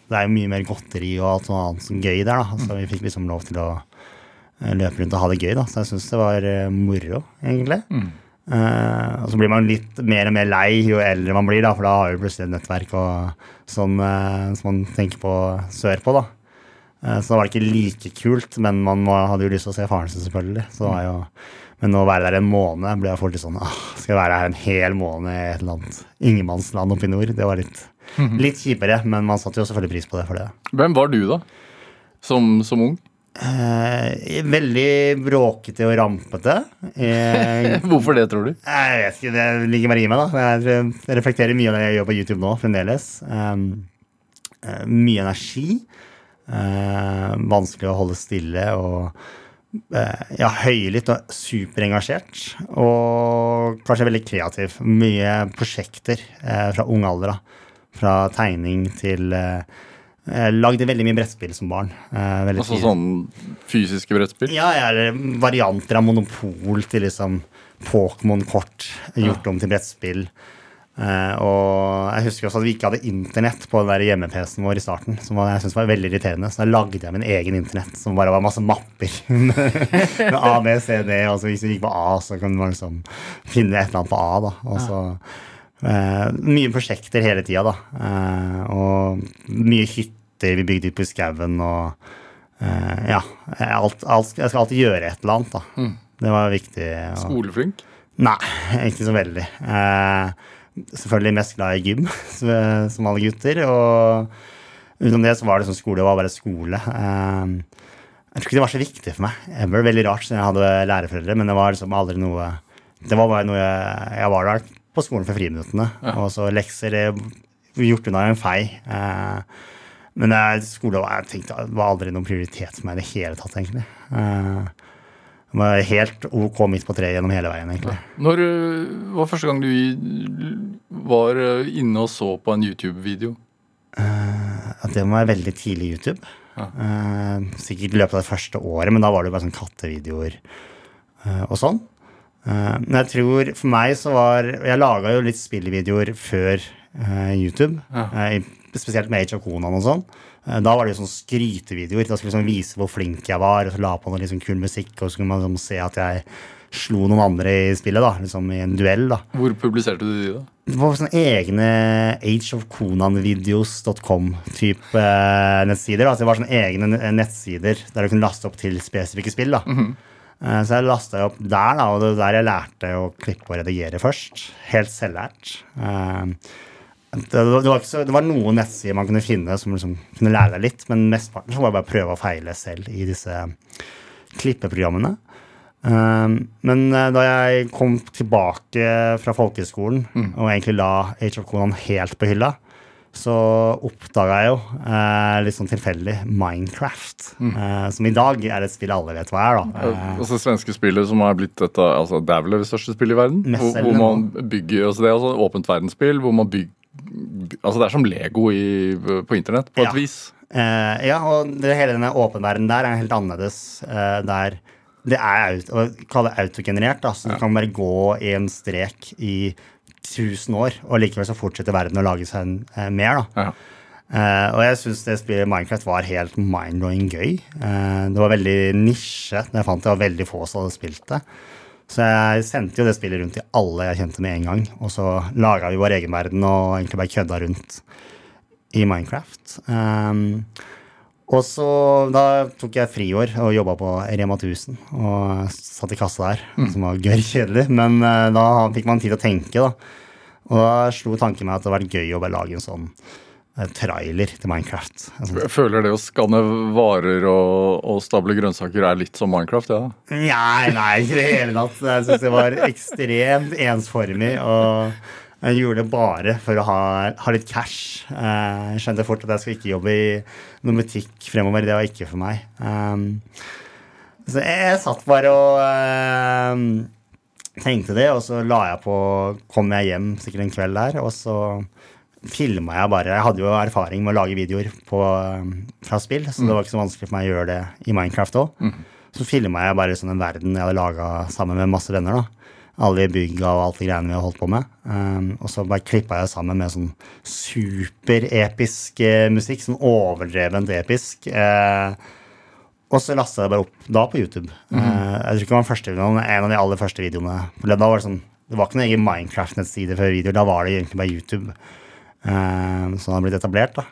Det er jo mye mer godteri og alt sånt annet som gøy der, da. Så vi fikk liksom lov til å eh, løpe rundt og ha det gøy, da. Så jeg syns det var eh, moro, egentlig. Eh, og så blir man litt mer og mer lei jo eldre man blir, da, for da har du plutselig et nettverk og sånn uh, som man tenker på sørpå, da. Uh, så da var det ikke like kult, men man må, hadde jo lyst til å se faren sin, selvfølgelig. Så det var jo, men å være der en måned ble jeg fort litt sånn ah, Skal jeg være her en hel måned i et eller annet ingenmannsland oppe i nord? Det var litt, litt kjipere, men man satte jo selvfølgelig pris på det for det. Hvem var du, da? Som, som ung? Eh, veldig bråkete og rampete. Eh, Hvorfor det, tror du? Jeg vet ikke, det ligger bare i meg, da. Jeg reflekterer mye av det jeg gjør på YouTube nå, fremdeles. Um, eh, mye energi. Eh, vanskelig å holde stille og ja, høylytt og superengasjert. Og kanskje veldig kreativ. Mye prosjekter eh, fra ung alder. da. Fra tegning til eh, Jeg lagde veldig mye brettspill som barn. eh, Altså tidlig. sånn fysiske brettspill? Ja, eller varianter av Monopol til liksom Pokémon-kort gjort om til brettspill. Eh, og jeg husker også at vi ikke hadde internett på den hjemme-PC-en vår i starten. Som jeg synes var veldig irriterende Så da lagde jeg min egen internett, som bare var masse mapper. med A, B, C, D. Og så hvis du gikk på A, så kunne man liksom finne et eller annet på A. da Og så uh, Mye prosjekter hele tida, da. Eh, og mye hytter vi bygde ut på skauen og ja. Alt, alt, jeg skal alltid gjøre et eller annet, da. Det var viktig. og- Skoleflink? Nei, ikke så veldig. Eh, selvfølgelig mest glad i gym, som alle gutter. Og utenom det så var det sånn skole var bare skole. Eh, jeg tror ikke det var så viktig for meg. Det var veldig rart siden jeg hadde lærerforeldre, men det var liksom aldri noe Det var bare noe jeg, jeg var der på skolen for friminuttene. Og så lekser eh, gjort unna en fei. Eh, men skole var, jeg tenkte, var aldri noen prioritet for meg i det hele tatt, egentlig. Eh, var helt ok midt på treet gjennom hele veien, egentlig. Når øh, var første gang du var øh, inne og så på en YouTube-video? At det må være veldig tidlig YouTube. Eh, sikkert i løpet av det første året, men da var det jo bare sånn kattevideoer eh, og sånn. Eh, men jeg tror for meg så var Jeg laga jo litt spillvideoer før eh, YouTube. ja. spesielt med Age of Conan og sånn. Eh, da var det sånn skrytevideoer. Da skulle jeg liksom vise hvor flink jeg var, og så la på noe liksom kul musikk, og så kunne man liksom se at jeg slo noen andre i spillet, da, liksom i en duell. da. Hvor publiserte du de, da? Det var sånne egne ageofconanvideos.com-type eh, nettsider. Da. Så det var sånne egne nettsider der du kunne laste opp til spesifikke spill. da. Eh, Så jeg lasta opp der, da, og det var der jeg lærte å klippe og redigere først. Helt selvlært. Eh, Det, det, var så, det var noen nettsider man kunne finne som liksom kunne lære deg litt, men mesteparten var bare å prøve og feile selv i disse klippeprogrammene. Um, men eh, da jeg kom tilbake fra folkehøgskolen og egentlig la Age of Conan helt på hylla, så oppdaga jeg jo eh, litt sånn tilfeldig Minecraft. eh, som i dag er et spill alle vet hva er. da. Eh, Altså svenske spillet som har blitt et av altså, Det er vel det største spillet i verden? Hvor, hvor man bygger altså Det er altså et åpent verdensspill hvor man bygger Altså Det er som Lego i, på internett, på et Ja. vis. Eh, ja, og det, hele denne åpenverdenen der er helt annerledes. eh, der det er å kalle det autogenerert. Da, så du kan bare gå i en strek i 1000 år, og likevel så fortsetter verden å lage seg en, eh, mer. da. Ja. Eh, og jeg syns det spillet Minecraft var helt mind-blowing gøy. Eh, det var veldig nisje. Jeg fant det var veldig få som hadde spilt det. Så jeg sendte jo det spillet rundt til alle jeg kjente med en gang. Og så laga vi vår egen verden og egentlig bare kødda rundt i Minecraft. Um, og så da tok jeg friår og jobba på Rema 1000 og satt i kassa der, som var gørr kjedelig. Men uh, da fikk man tid til å tenke, da. Og da slo tanken meg at det hadde vært gøy å bare lage en sånn trailer til Minecraft. Sånn Jeg føler det å skanne varer og, og stable grønnsaker er litt som Minecraft, ja. Nei, nei, ikke i det hele tatt. Jeg syns det var ekstremt ensformig. Og jeg gjorde det bare for å ha, ha litt cash. Eh, Jeg skjønte fort at jeg skulle ikke jobbe i noen butikk fremover. Det var ikke for meg. Um, Så jeg, jeg satt bare og eh, tenkte det, og så la jeg på Kom jeg hjem sikkert en kveld der, og så filma jeg bare Jeg hadde jo erfaring med å lage videoer på, eh, fra spill, så det var ikke så vanskelig for meg å gjøre det i Minecraft òg. Så filma jeg bare sånn en verden jeg hadde laga sammen med masse venner. da alle bygga og alt de greiene vi hadde holdt på med. Um, og så bare klippa jeg sammen med sånn superepisk eh, musikk. Sånn overdrevent episk. Eh, og så lasta jeg det bare opp da på YouTube. Eh, jeg tror ikke det var første videoen, en av de aller første videoene. For da var det sånn det var ikke noen egen Minecraft-nettside før videoer. Da var det egentlig bare YouTube eh, han hadde blitt etablert. da.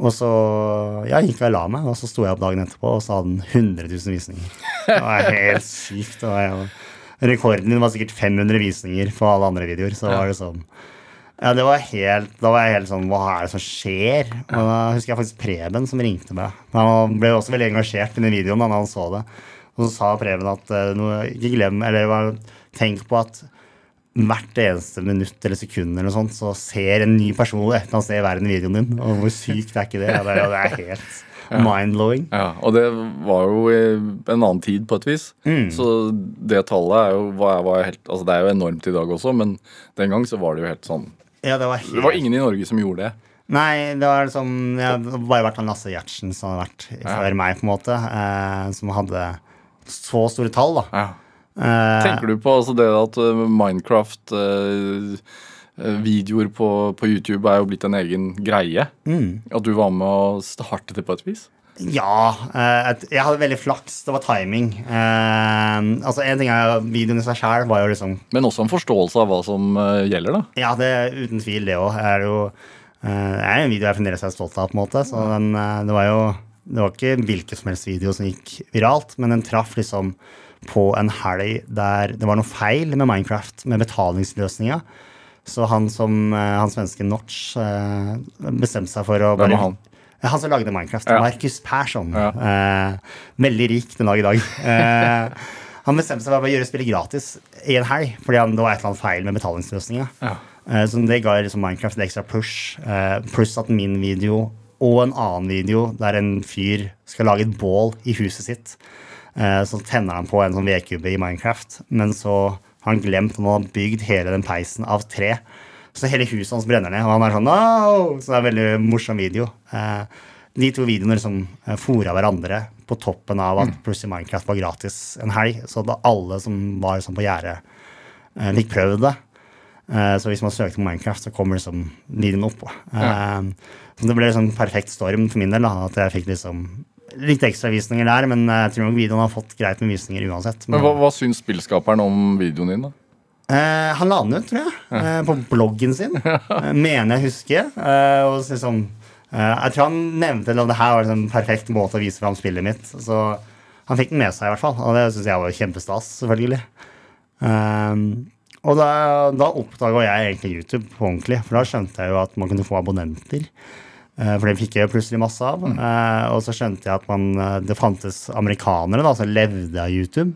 Og så ja, gikk og la meg, og så sto jeg opp dagen etterpå, og så hadde den 100 000 visninger. Det var helt sykt. Det var, ja. rekorden din var sikkert 500 visninger på alle andre videoer. Så var det sånn Ja, det var helt Da var jeg helt sånn Hva er det som skjer? Og da husker jeg faktisk Preben som ringte meg. Han ble også veldig engasjert i den videoen da han så det. Og så sa Preben at eh, ikke glem Eller tenk på at hvert eneste minutt eller sekund eller sånt, så ser en ny person et eller annet sted i verden videoen din. Og hvor sykt er ikke det? Ja, det, er, det er helt mind-blowing. Ja, og det var jo i en annen tid på et vis. Så det tallet er jo, var, var helt, altså det er jo enormt i dag også, men den gang så var det jo helt sånn Ja, det var helt Det var ingen i Norge som gjorde det. Nei, det var liksom har bare vært han Lasse Gjertsen som hadde vært før meg, på en måte. Eh, som hadde så store tall, da. Ja. Eh, Tenker du på altså det at eh, Minecraft eh, på, på YouTube er jo blitt en egen greie. At du var med å starte det på et vis? Ja. eh, jeg hadde veldig flaks. Det var timing. Altså En ting er videoen i seg sjæl var jo liksom Men også en forståelse av hva som gjelder, da. Ja, det uten tvil det òg. Er jo Det er en video jeg fremdeles er stolt av, på en måte. Så den, det var jo Det var ikke en hvilken som helst video som gikk viralt, men den traff liksom på en helg der det var noe feil med Minecraft, med betalingsløsninga. Så han som eh, han svenske Notch eh, bestemte seg for å er han? Han som lagde Minecraft. Ja. Markus Persson. Ja. Eh, veldig rik den dag i dag. Eh, han bestemte seg for å gjøre spillet gratis i en helg, fordi han, det var et eller annet feil med betalingsløsninga. Ja. Eh, så det ga liksom Minecraft et ekstra push. eh, pluss at min video og en annen video der en fyr skal lage et bål i huset sitt. Eh, så tenner han på en sånn vedkubbe i Minecraft, men så har han glemt at han har bygd hele den peisen av tre. Så hele huset hans brenner ned, og han er sånn no! Så det er en veldig morsom video. Eh, de to videoene liksom eh, fora hverandre på toppen av at plutselig Minecraft var gratis en helg. Så da alle som var liksom på gjerdet, fikk prøvd det. Så hvis man søkte på Minecraft, så kommer liksom videoen opp. Ja. Så det ble sånn perfekt storm for min del. da, At jeg fikk liksom litt ekstra visninger der. Men jeg tror nok videoen har fått greit med visninger uansett. Men hva, hva syns spillskaperen om videoen din, da? Eh, han la den ut, tror jeg, eh, på bloggen sin. Eh, mener jeg husker. Eh, og liksom, eh, jeg tror han nevnte at det her var en sånn perfekt måte å vise fram spillet mitt. Så han fikk den med seg, i hvert fall. Og det syns jeg var kjempestas, selvfølgelig. Ehm, og da, da oppdaga jeg egentlig YouTube på ordentlig, for da skjønte jeg jo at man kunne få abonnenter. Eh, For det fikk jeg jo plutselig masse av. Eh, og så skjønte jeg at man, eh, det fantes amerikanere da, som levde av YouTube.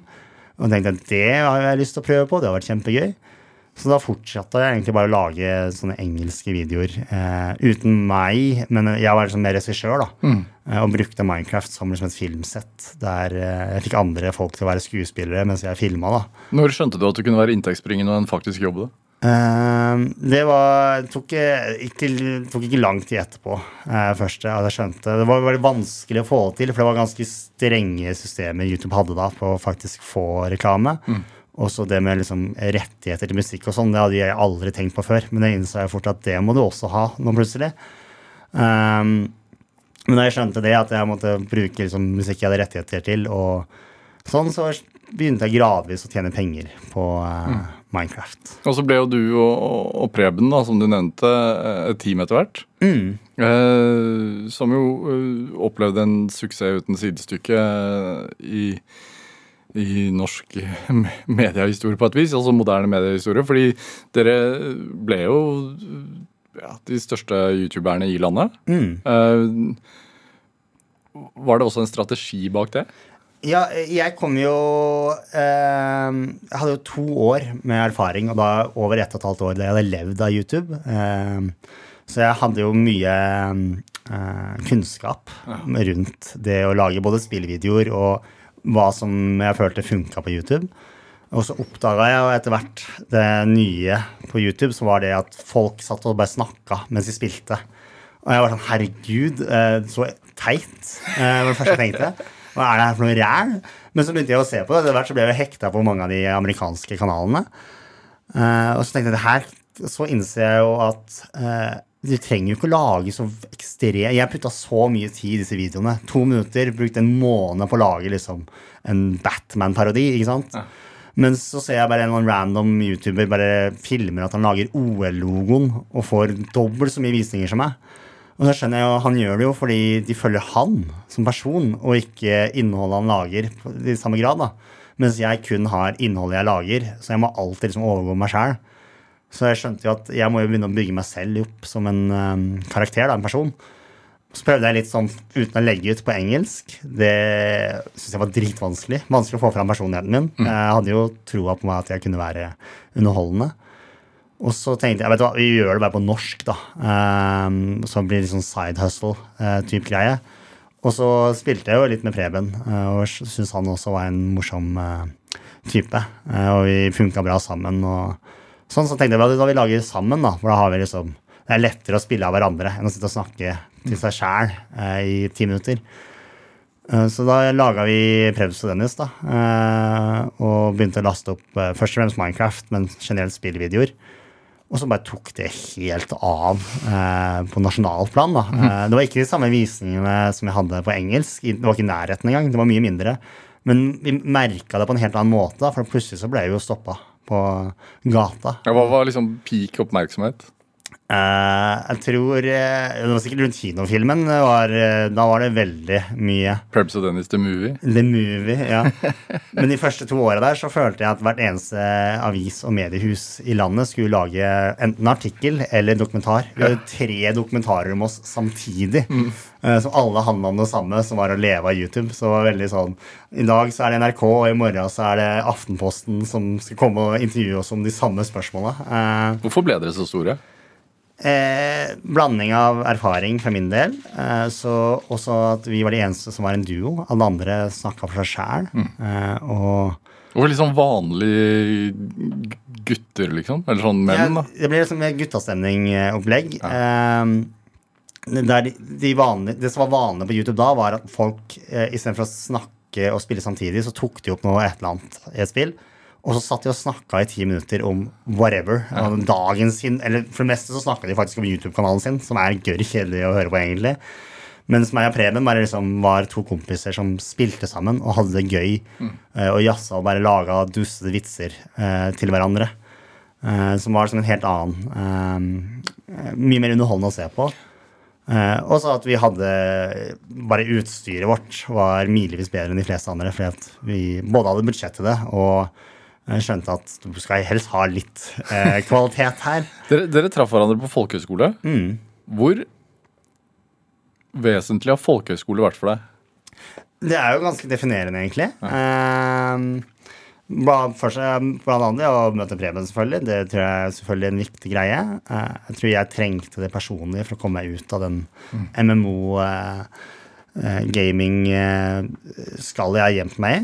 Og tenkte at det har jeg lyst til å prøve på, det har vært kjempegøy. Så da fortsatte jeg egentlig bare å lage sånne engelske videoer eh, uten meg. Men jeg var liksom mer regissør, da. Eh, og brukte Minecraft som liksom et filmsett. Der jeg fikk andre folk til å være skuespillere mens jeg filma. Når skjønte du at du kunne være inntektsbringende og en faktisk jobb? da? Eh, det var tok ikke, tok ikke lang tid etterpå. Uh, først at jeg skjønte Det var veldig vanskelig å få det til, for det var ganske strenge systemer YouTube hadde da på å faktisk få reklame. Og så det med liksom rettigheter til musikk og sånn, det hadde jeg aldri tenkt på før. Men det innså jeg fort at det må du også ha nå plutselig. Um, men da jeg skjønte det, at jeg måtte bruke liksom, musikk jeg hadde rettigheter til, og sånn, så begynte jeg gradvis å tjene penger på eh, Minecraft. Og så ble jo du og, og- Preben, da, som du nevnte, eh, et team etter hvert. Eh, som jo eh, opplevde en suksess uten sidestykke eh, i, i norsk mediehistorie på et vis. Altså moderne mediehistorie. Fordi dere ble jo ja, de største youtuberne i landet. Eh, var det også en strategi bak det? Ja, jeg kom jo eh, Jeg hadde jo to år med erfaring, og da over ett og et halvt år da jeg hadde levd av YouTube. Eh, så jeg hadde jo mye eh, kunnskap rundt det å lage både spillvideoer og hva som jeg følte funka på YouTube. Og så oppdaga jeg etter hvert det nye på YouTube, så var det at folk satt og bare snakka mens de spilte. Og jeg var sånn Herregud, eh, så teit. eh, var det første jeg tenkte. Hva er det her for noe ræl? Men så begynte jeg å se på det. Etter hvert så ble jeg hekta på mange av de amerikanske kanalene. Uh, og så tenkte jeg det her Så innser jeg jo at uh, du trenger jo ikke å lage så ekstremt Jeg putta så mye tid i disse videoene. To minutter. Brukte en måned på å lage liksom en Batman-parodi. ikke sant? Men så ser jeg bare en random YouTuber bare filmer at han lager OL-logoen og får dobbelt så mye visninger som meg. Og da skjønner jeg jo Han gjør det jo fordi de følger han som person, og ikke innholdet han lager på- i samme grad. da. Mens jeg kun har innholdet jeg lager, så jeg må alltid liksom overgå meg sjæl. Så jeg skjønte jo at jeg må jo begynne å bygge meg selv opp som en um, karakter, da, en person. Så prøvde jeg litt sånn uten å legge ut på engelsk. Det syns jeg var dritvanskelig. Vanskelig å få fram personligheten min. Jeg hadde jo troa på meg at jeg kunne være underholdende. Og så tenkte jeg vet du hva, vi gjør det bare på norsk, da. Um, så blir det litt sånn side hustle-type greie. Og så spilte jeg jo litt med Preben, uh, og syntes han også var en morsom uh, type. Eh, og vi funka bra sammen. og sånn, Så tenkte jeg at da vi lager sammen, da, for da har vi liksom Det er lettere å spille av hverandre enn å sitte og snakke til seg sjæl i ti minutter. Eh, Så da laga vi Prebz og Dennis, da. eh, Og begynte å laste opp eh, først og fremst Minecraft, men generelt spillvideoer. Og så bare tok det helt av eh, på nasjonalt plan. da. Eh, det var ikke de samme visningene som jeg hadde på engelsk. Det var ikke i nærheten engang. Det var mye mindre. Men vi merka det på en helt annen måte, da, for plutselig så ble vi jo stoppa på gata. Ja, Hva var liksom peak oppmerksomhet? Eh, jeg tror uh, Det var sikkert rundt kinofilmen. Var, uh, da var det veldig mye Prebz og Dennis The Movie? The Movie, ja. Men de første to åra der så følte jeg at hvert eneste avis og mediehus i landet skulle lage enten artikkel eller dokumentar. Vi hadde tre dokumentarer om oss samtidig. Mm. Som alle handla om det samme, som var å leve av YouTube. Så det var veldig sånn I dag så er det NRK, og i morgen så er det Aftenposten som skal komme og intervjue oss om de samme spørsmåla. Hvorfor ble dere så store? Eh, blanding av erfaring for min del. Eh, så også at vi var de eneste som var en duo. Alle andre snakka for seg sjæl. Eh, og og litt sånn vanlige gutter, liksom? Eller sånn menn, da? Ja, det ble liksom guttastemningopplegg. guttastemning-opplegg. Eh, der de, de vanlige, det som var vanlig på YouTube da, var at folk eh, istedenfor å snakke og spille samtidig, så tok de opp noe et eller annet i et spill. Og så satt de og snakka i ti minutter om whatever. Om dagen sin, eller For det meste så snakka de faktisk om YouTube-kanalen sin, som er gørr kjedelig å høre på, egentlig. Mens meg og Preben bare liksom var to kompiser som spilte sammen og hadde det gøy. Mm. Og jazza og bare laga dustete vitser eh, til hverandre. Eh, som var som en helt annen eh, Mye mer underholdende å se på. Eh, og så at vi hadde Bare utstyret vårt var milevis bedre enn de fleste andre. Fordi vi både hadde budsjett til det og eh, skjønte at du skal helst ha litt eh, kvalitet her. Dere, dere traff hverandre på folkehøyskole. Hvor vesentlig har folkehøyskole vært for deg? Det er jo ganske definerende, egentlig. Eh, bla- for seg, blant annet å møte Preben, selvfølgelig. Det tror jeg er selvfølgelig en viktig greie. Eh, jeg tror jeg trengte det personlig for å komme meg ut av den MMO eh, eh, gaming-skallet jeg har gjemt meg i.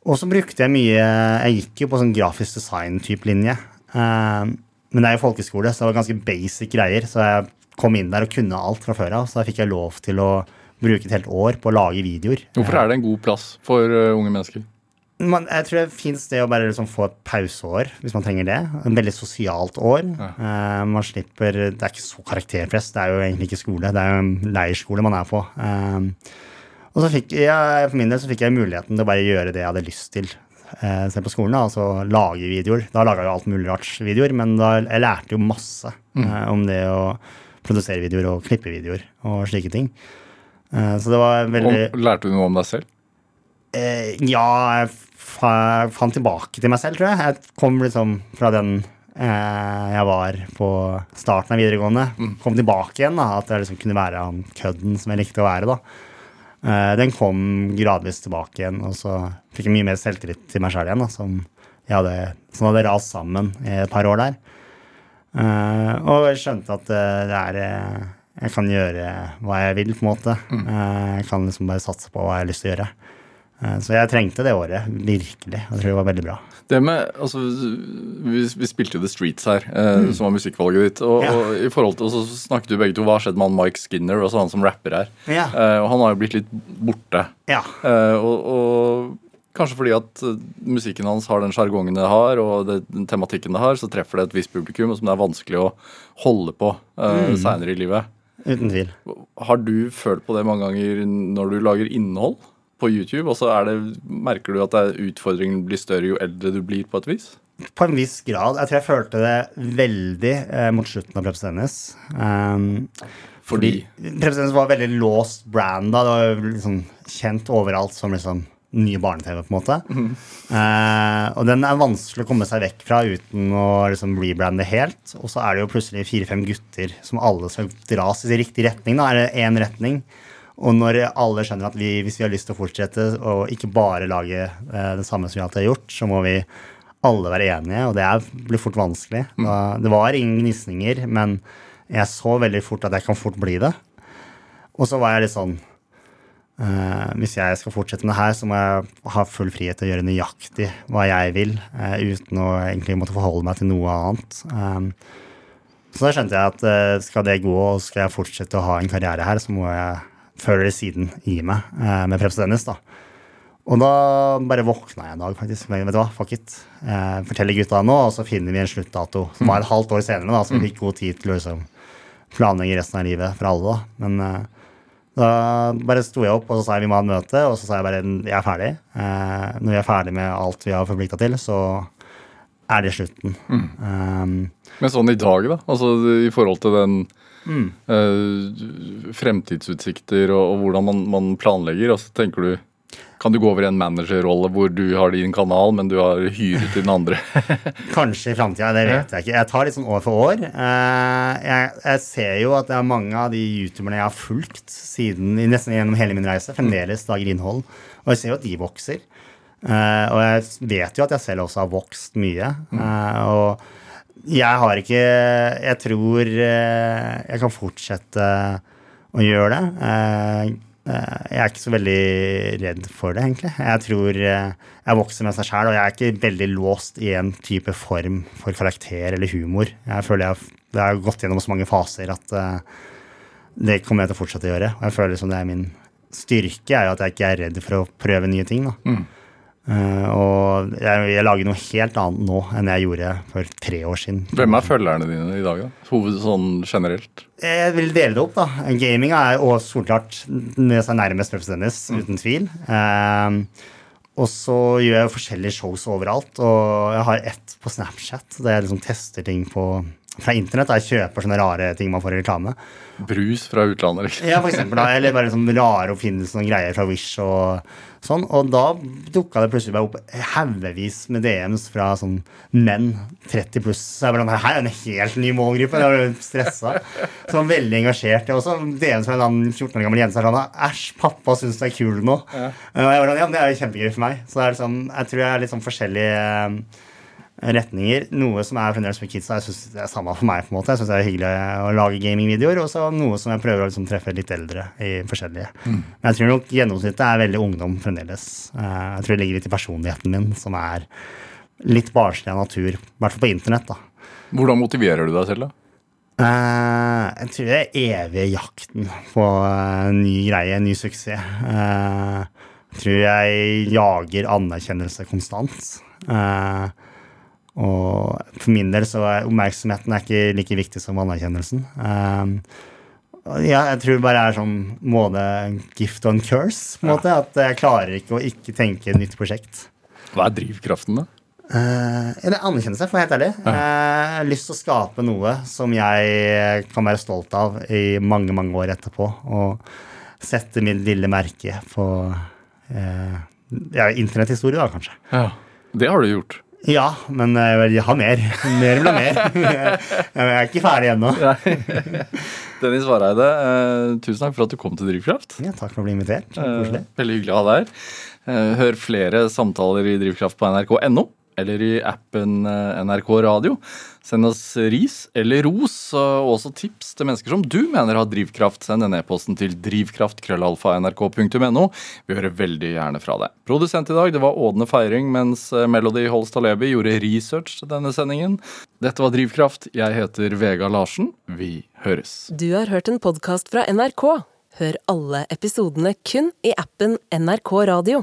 Eh, og så brukte jeg mye Jeg gikk jo på sånn grafisk design-type linje. Eh, men det er jo folkeskole, så det var ganske basic greier. Så jeg kom inn der og kunne alt fra før av. Så da fikk jeg lov til å bruke et helt år på å lage videoer. Hvorfor er det en god plass for uh, unge mennesker? Man, jeg tror det fins det å bare liksom få et pauseår, hvis man trenger det. En veldig sosialt år. Eh, man slipper Det er ikke så karakterpress, det er jo egentlig ikke skole. Det er jo en leirskole man er på. Eh, og så fikk jeg, for min del så fikk jeg muligheten til å bare gjøre det jeg hadde lyst til. Eh, selv på skolen, altså lage videoer. Da laga jeg alt mulig rart videoer, men da, jeg lærte jo masse eh, om det å produsere videoer og klippe videoer og slike ting. Eh, så det var veldig Og, lærte du noe om deg selv? Eh, ja, jeg fa fant tilbake til meg selv, tror jeg. Jeg kom liksom fra den eh, jeg var på starten av videregående. Kom tilbake igjen, da. At jeg liksom kunne være han kødden som jeg likte å være, da. Eh, den kom gradvis tilbake igjen, og så fikk jeg mye mer selvtillit til meg sjøl igjen, da. Som, jeg hadde, som hadde rast sammen i et par år der. Eh, og jeg skjønte at eh, det er Jeg kan gjøre hva jeg vil, på en måte. Eh, jeg kan liksom bare satse på hva jeg har lyst til å gjøre. Eh, Så jeg trengte det året, virkelig. Jeg tror det var veldig bra. Det med, altså, vi, vi spilte jo The Streets her, eh, som var musikkvalget ditt. Og, Ja. og i forhold til, så snakket du begge to hva har skjedd med han Mike Skinner, også han som rapper her. Ja. Eh, og han har jo blitt litt borte. Ja. Eh, og, og kanskje fordi at eh, musikken hans har den sjargongen det har, og det, den tematikken det har, så treffer det et visst publikum som det er vanskelig å holde på uh, seinere i livet. Uten tvil. Har du følt på det mange ganger når du lager innhold på YouTube? Og så det, merker du at utfordringen blir større jo eldre du blir, på et vis? På en viss grad. Jeg tror jeg følte det veldig eh, mot slutten av Preps Dennis. Um, Fordi Preps Dennis var veldig låst brand da. Det var liksom kjent overalt som liksom nye barne-TV, på en måte. Eh, og den er vanskelig å komme seg vekk fra uten å liksom rebrande helt. Og så er det jo plutselig fire-fem gutter som alle skal dras i riktig retning. Da er det én retning. Og når alle skjønner at vi, hvis vi har lyst til å fortsette og ikke bare lage eh, det samme som vi alltid har gjort, så må vi alle være enige, og det er, blir fort vanskelig. Da, det var ingen gnisninger, men jeg så veldig fort at jeg kan fort bli det. Og så var jeg litt sånn eh, Hvis jeg skal fortsette med det her, så må jeg ha full frihet til å gjøre nøyaktig hva jeg vil, eh, uten å egentlig måtte forholde meg til noe annet. Så da skjønte jeg at skal det gå, og skal jeg fortsette å ha en karriere her, så må jeg før eller siden i meg eh, med Preps Dennis, da. Og da bare våkna jeg en dag, faktisk. Men vet du hva, fuck it. Eh, forteller gutta nå, og så finner vi en sluttdato. Som var et halvt år senere, da, så vi fikk god tid til å liksom, planlegge resten av livet for alle. da. Men eh, da bare sto jeg opp og så sa jeg vi må ha et møte, og så sa jeg bare jeg er ferdig. Eh, når vi er ferdig med alt vi har forplikta til, så er det slutten. Um, Men sånn i dag, da? Altså i forhold til den eh, fremtidsutsikter og, og hvordan man, man planlegger, så tenker du kan du gå over i en managerrolle hvor du har din kanal, men du har hyret til den andre? Kanskje i framtida, det vet jeg ikke. Jeg tar litt sånn år for år. Eh, Jeg, jeg ser jo at det er mange av de youtuberne jeg har fulgt siden, nesten gjennom hele min reise, fremdeles lager innhold. Og jeg ser jo at de vokser. Eh, Og jeg vet jo at jeg selv også har vokst mye. Eh, Og jeg har ikke Jeg tror eh, jeg kan fortsette å gjøre det. Eh, eh, Jeg er ikke så veldig redd for det, egentlig. Jeg tror jeg vokser med seg sjæl, og jeg er ikke veldig låst i en type form for karakter eller humor. Jeg føler jeg det har gått gjennom så mange faser at det kommer jeg til å fortsette å gjøre. Og jeg føler som det er min styrke, er jo at jeg ikke er redd for å prøve nye ting. da. Eh, og jeg, jeg lager noe helt annet nå enn jeg gjorde for tre år siden. Hvem er følgerne dine i dag, da? Hoved sånn generelt? Jeg vil dele det opp, da. Gaming er og solklart nærmest Preps Dennis, uten tvil. Ehm, og så gjør jeg forskjellige shows overalt, og jeg har ett på Snapchat der jeg liksom tester ting på fra internett. Jeg kjøper sånne rare ting man får i reklame. Brus fra utlandet, liksom. Ja, for eksempel, da, eller bare sånn rare oppfinnelser og greier fra Wish og sånn. Og da dukka det plutselig bare opp haugevis med DMs fra sånn menn 30 pluss. Så jeg bare sånn, her er en helt ny målgruppe. Jeg ble stressa. Så var veldig engasjert. Jeg også DMs fra en annen 14 år gammel jente som sånn Æsj, pappa syns du er kul nå. Og jeg var sånn, ja, men det er jo kjempegøy for meg. Så det er sånn, jeg tror jeg er litt sånn forskjellig eh, retninger. Noe som er fremdeles med kidsa. Jeg synes det er samme for meg. på en måte Jeg synes det er hyggelig å lage gamingvideoer. Og så noe som jeg prøver å liksom treffe litt eldre i forskjellige. Men jeg tror nok gjennomsnittet er veldig ungdom fremdeles. Eh, Jeg tror det ligger litt i personligheten min, som er litt barnslig av natur. I hvert fall på internett. da Hvordan motiverer du deg selv, da? Eh, jeg tror det er evige jakten på eh, ny greie, ny suksess. Jeg tror jeg jager anerkjennelse konstant. Eh, og for min del så er oppmerksomheten er ikke like viktig som anerkjennelsen. Um, ja, jeg tror det bare er sånn både gift and curse. på en måte, At jeg klarer ikke å ikke tenke nytt prosjekt. Hva er drivkraften, da? Uh, eller anerkjennelse, for å være helt ærlig. Eh, jeg har lyst til å skape noe som jeg kan være stolt av i mange, mange år etterpå. Og sette min lille merke på uh, ja, internetthistorie, da, kanskje. Ja. Det har du gjort. Ja, men jeg vil ha mer. Mer blir mer. jeg er ikke ferdig ennå. Dennis Vareide, eh, tusen takk for at du kom til Drivkraft. Ja, takk for å bli invitert. Koselig. Eh, veldig hyggelig å ha deg her. Eh, hør flere samtaler i Drivkraft på nrk.no eller i appen eh, NRK Radio. Send oss ris eller ros, og også tips til mennesker som du mener har drivkraft. Send en e-posten til drivkraft.krøllalfa.nrk.no. Vi hører veldig gjerne fra deg. Produsent i dag det var Ådne Feiring, mens eh, Melody Holst Alebi gjorde research til denne sendingen. Dette var Drivkraft. Jeg heter Vega Larsen. Vi høres. Du har hørt en podkast fra NRK. Hør alle episodene kun i appen NRK Radio.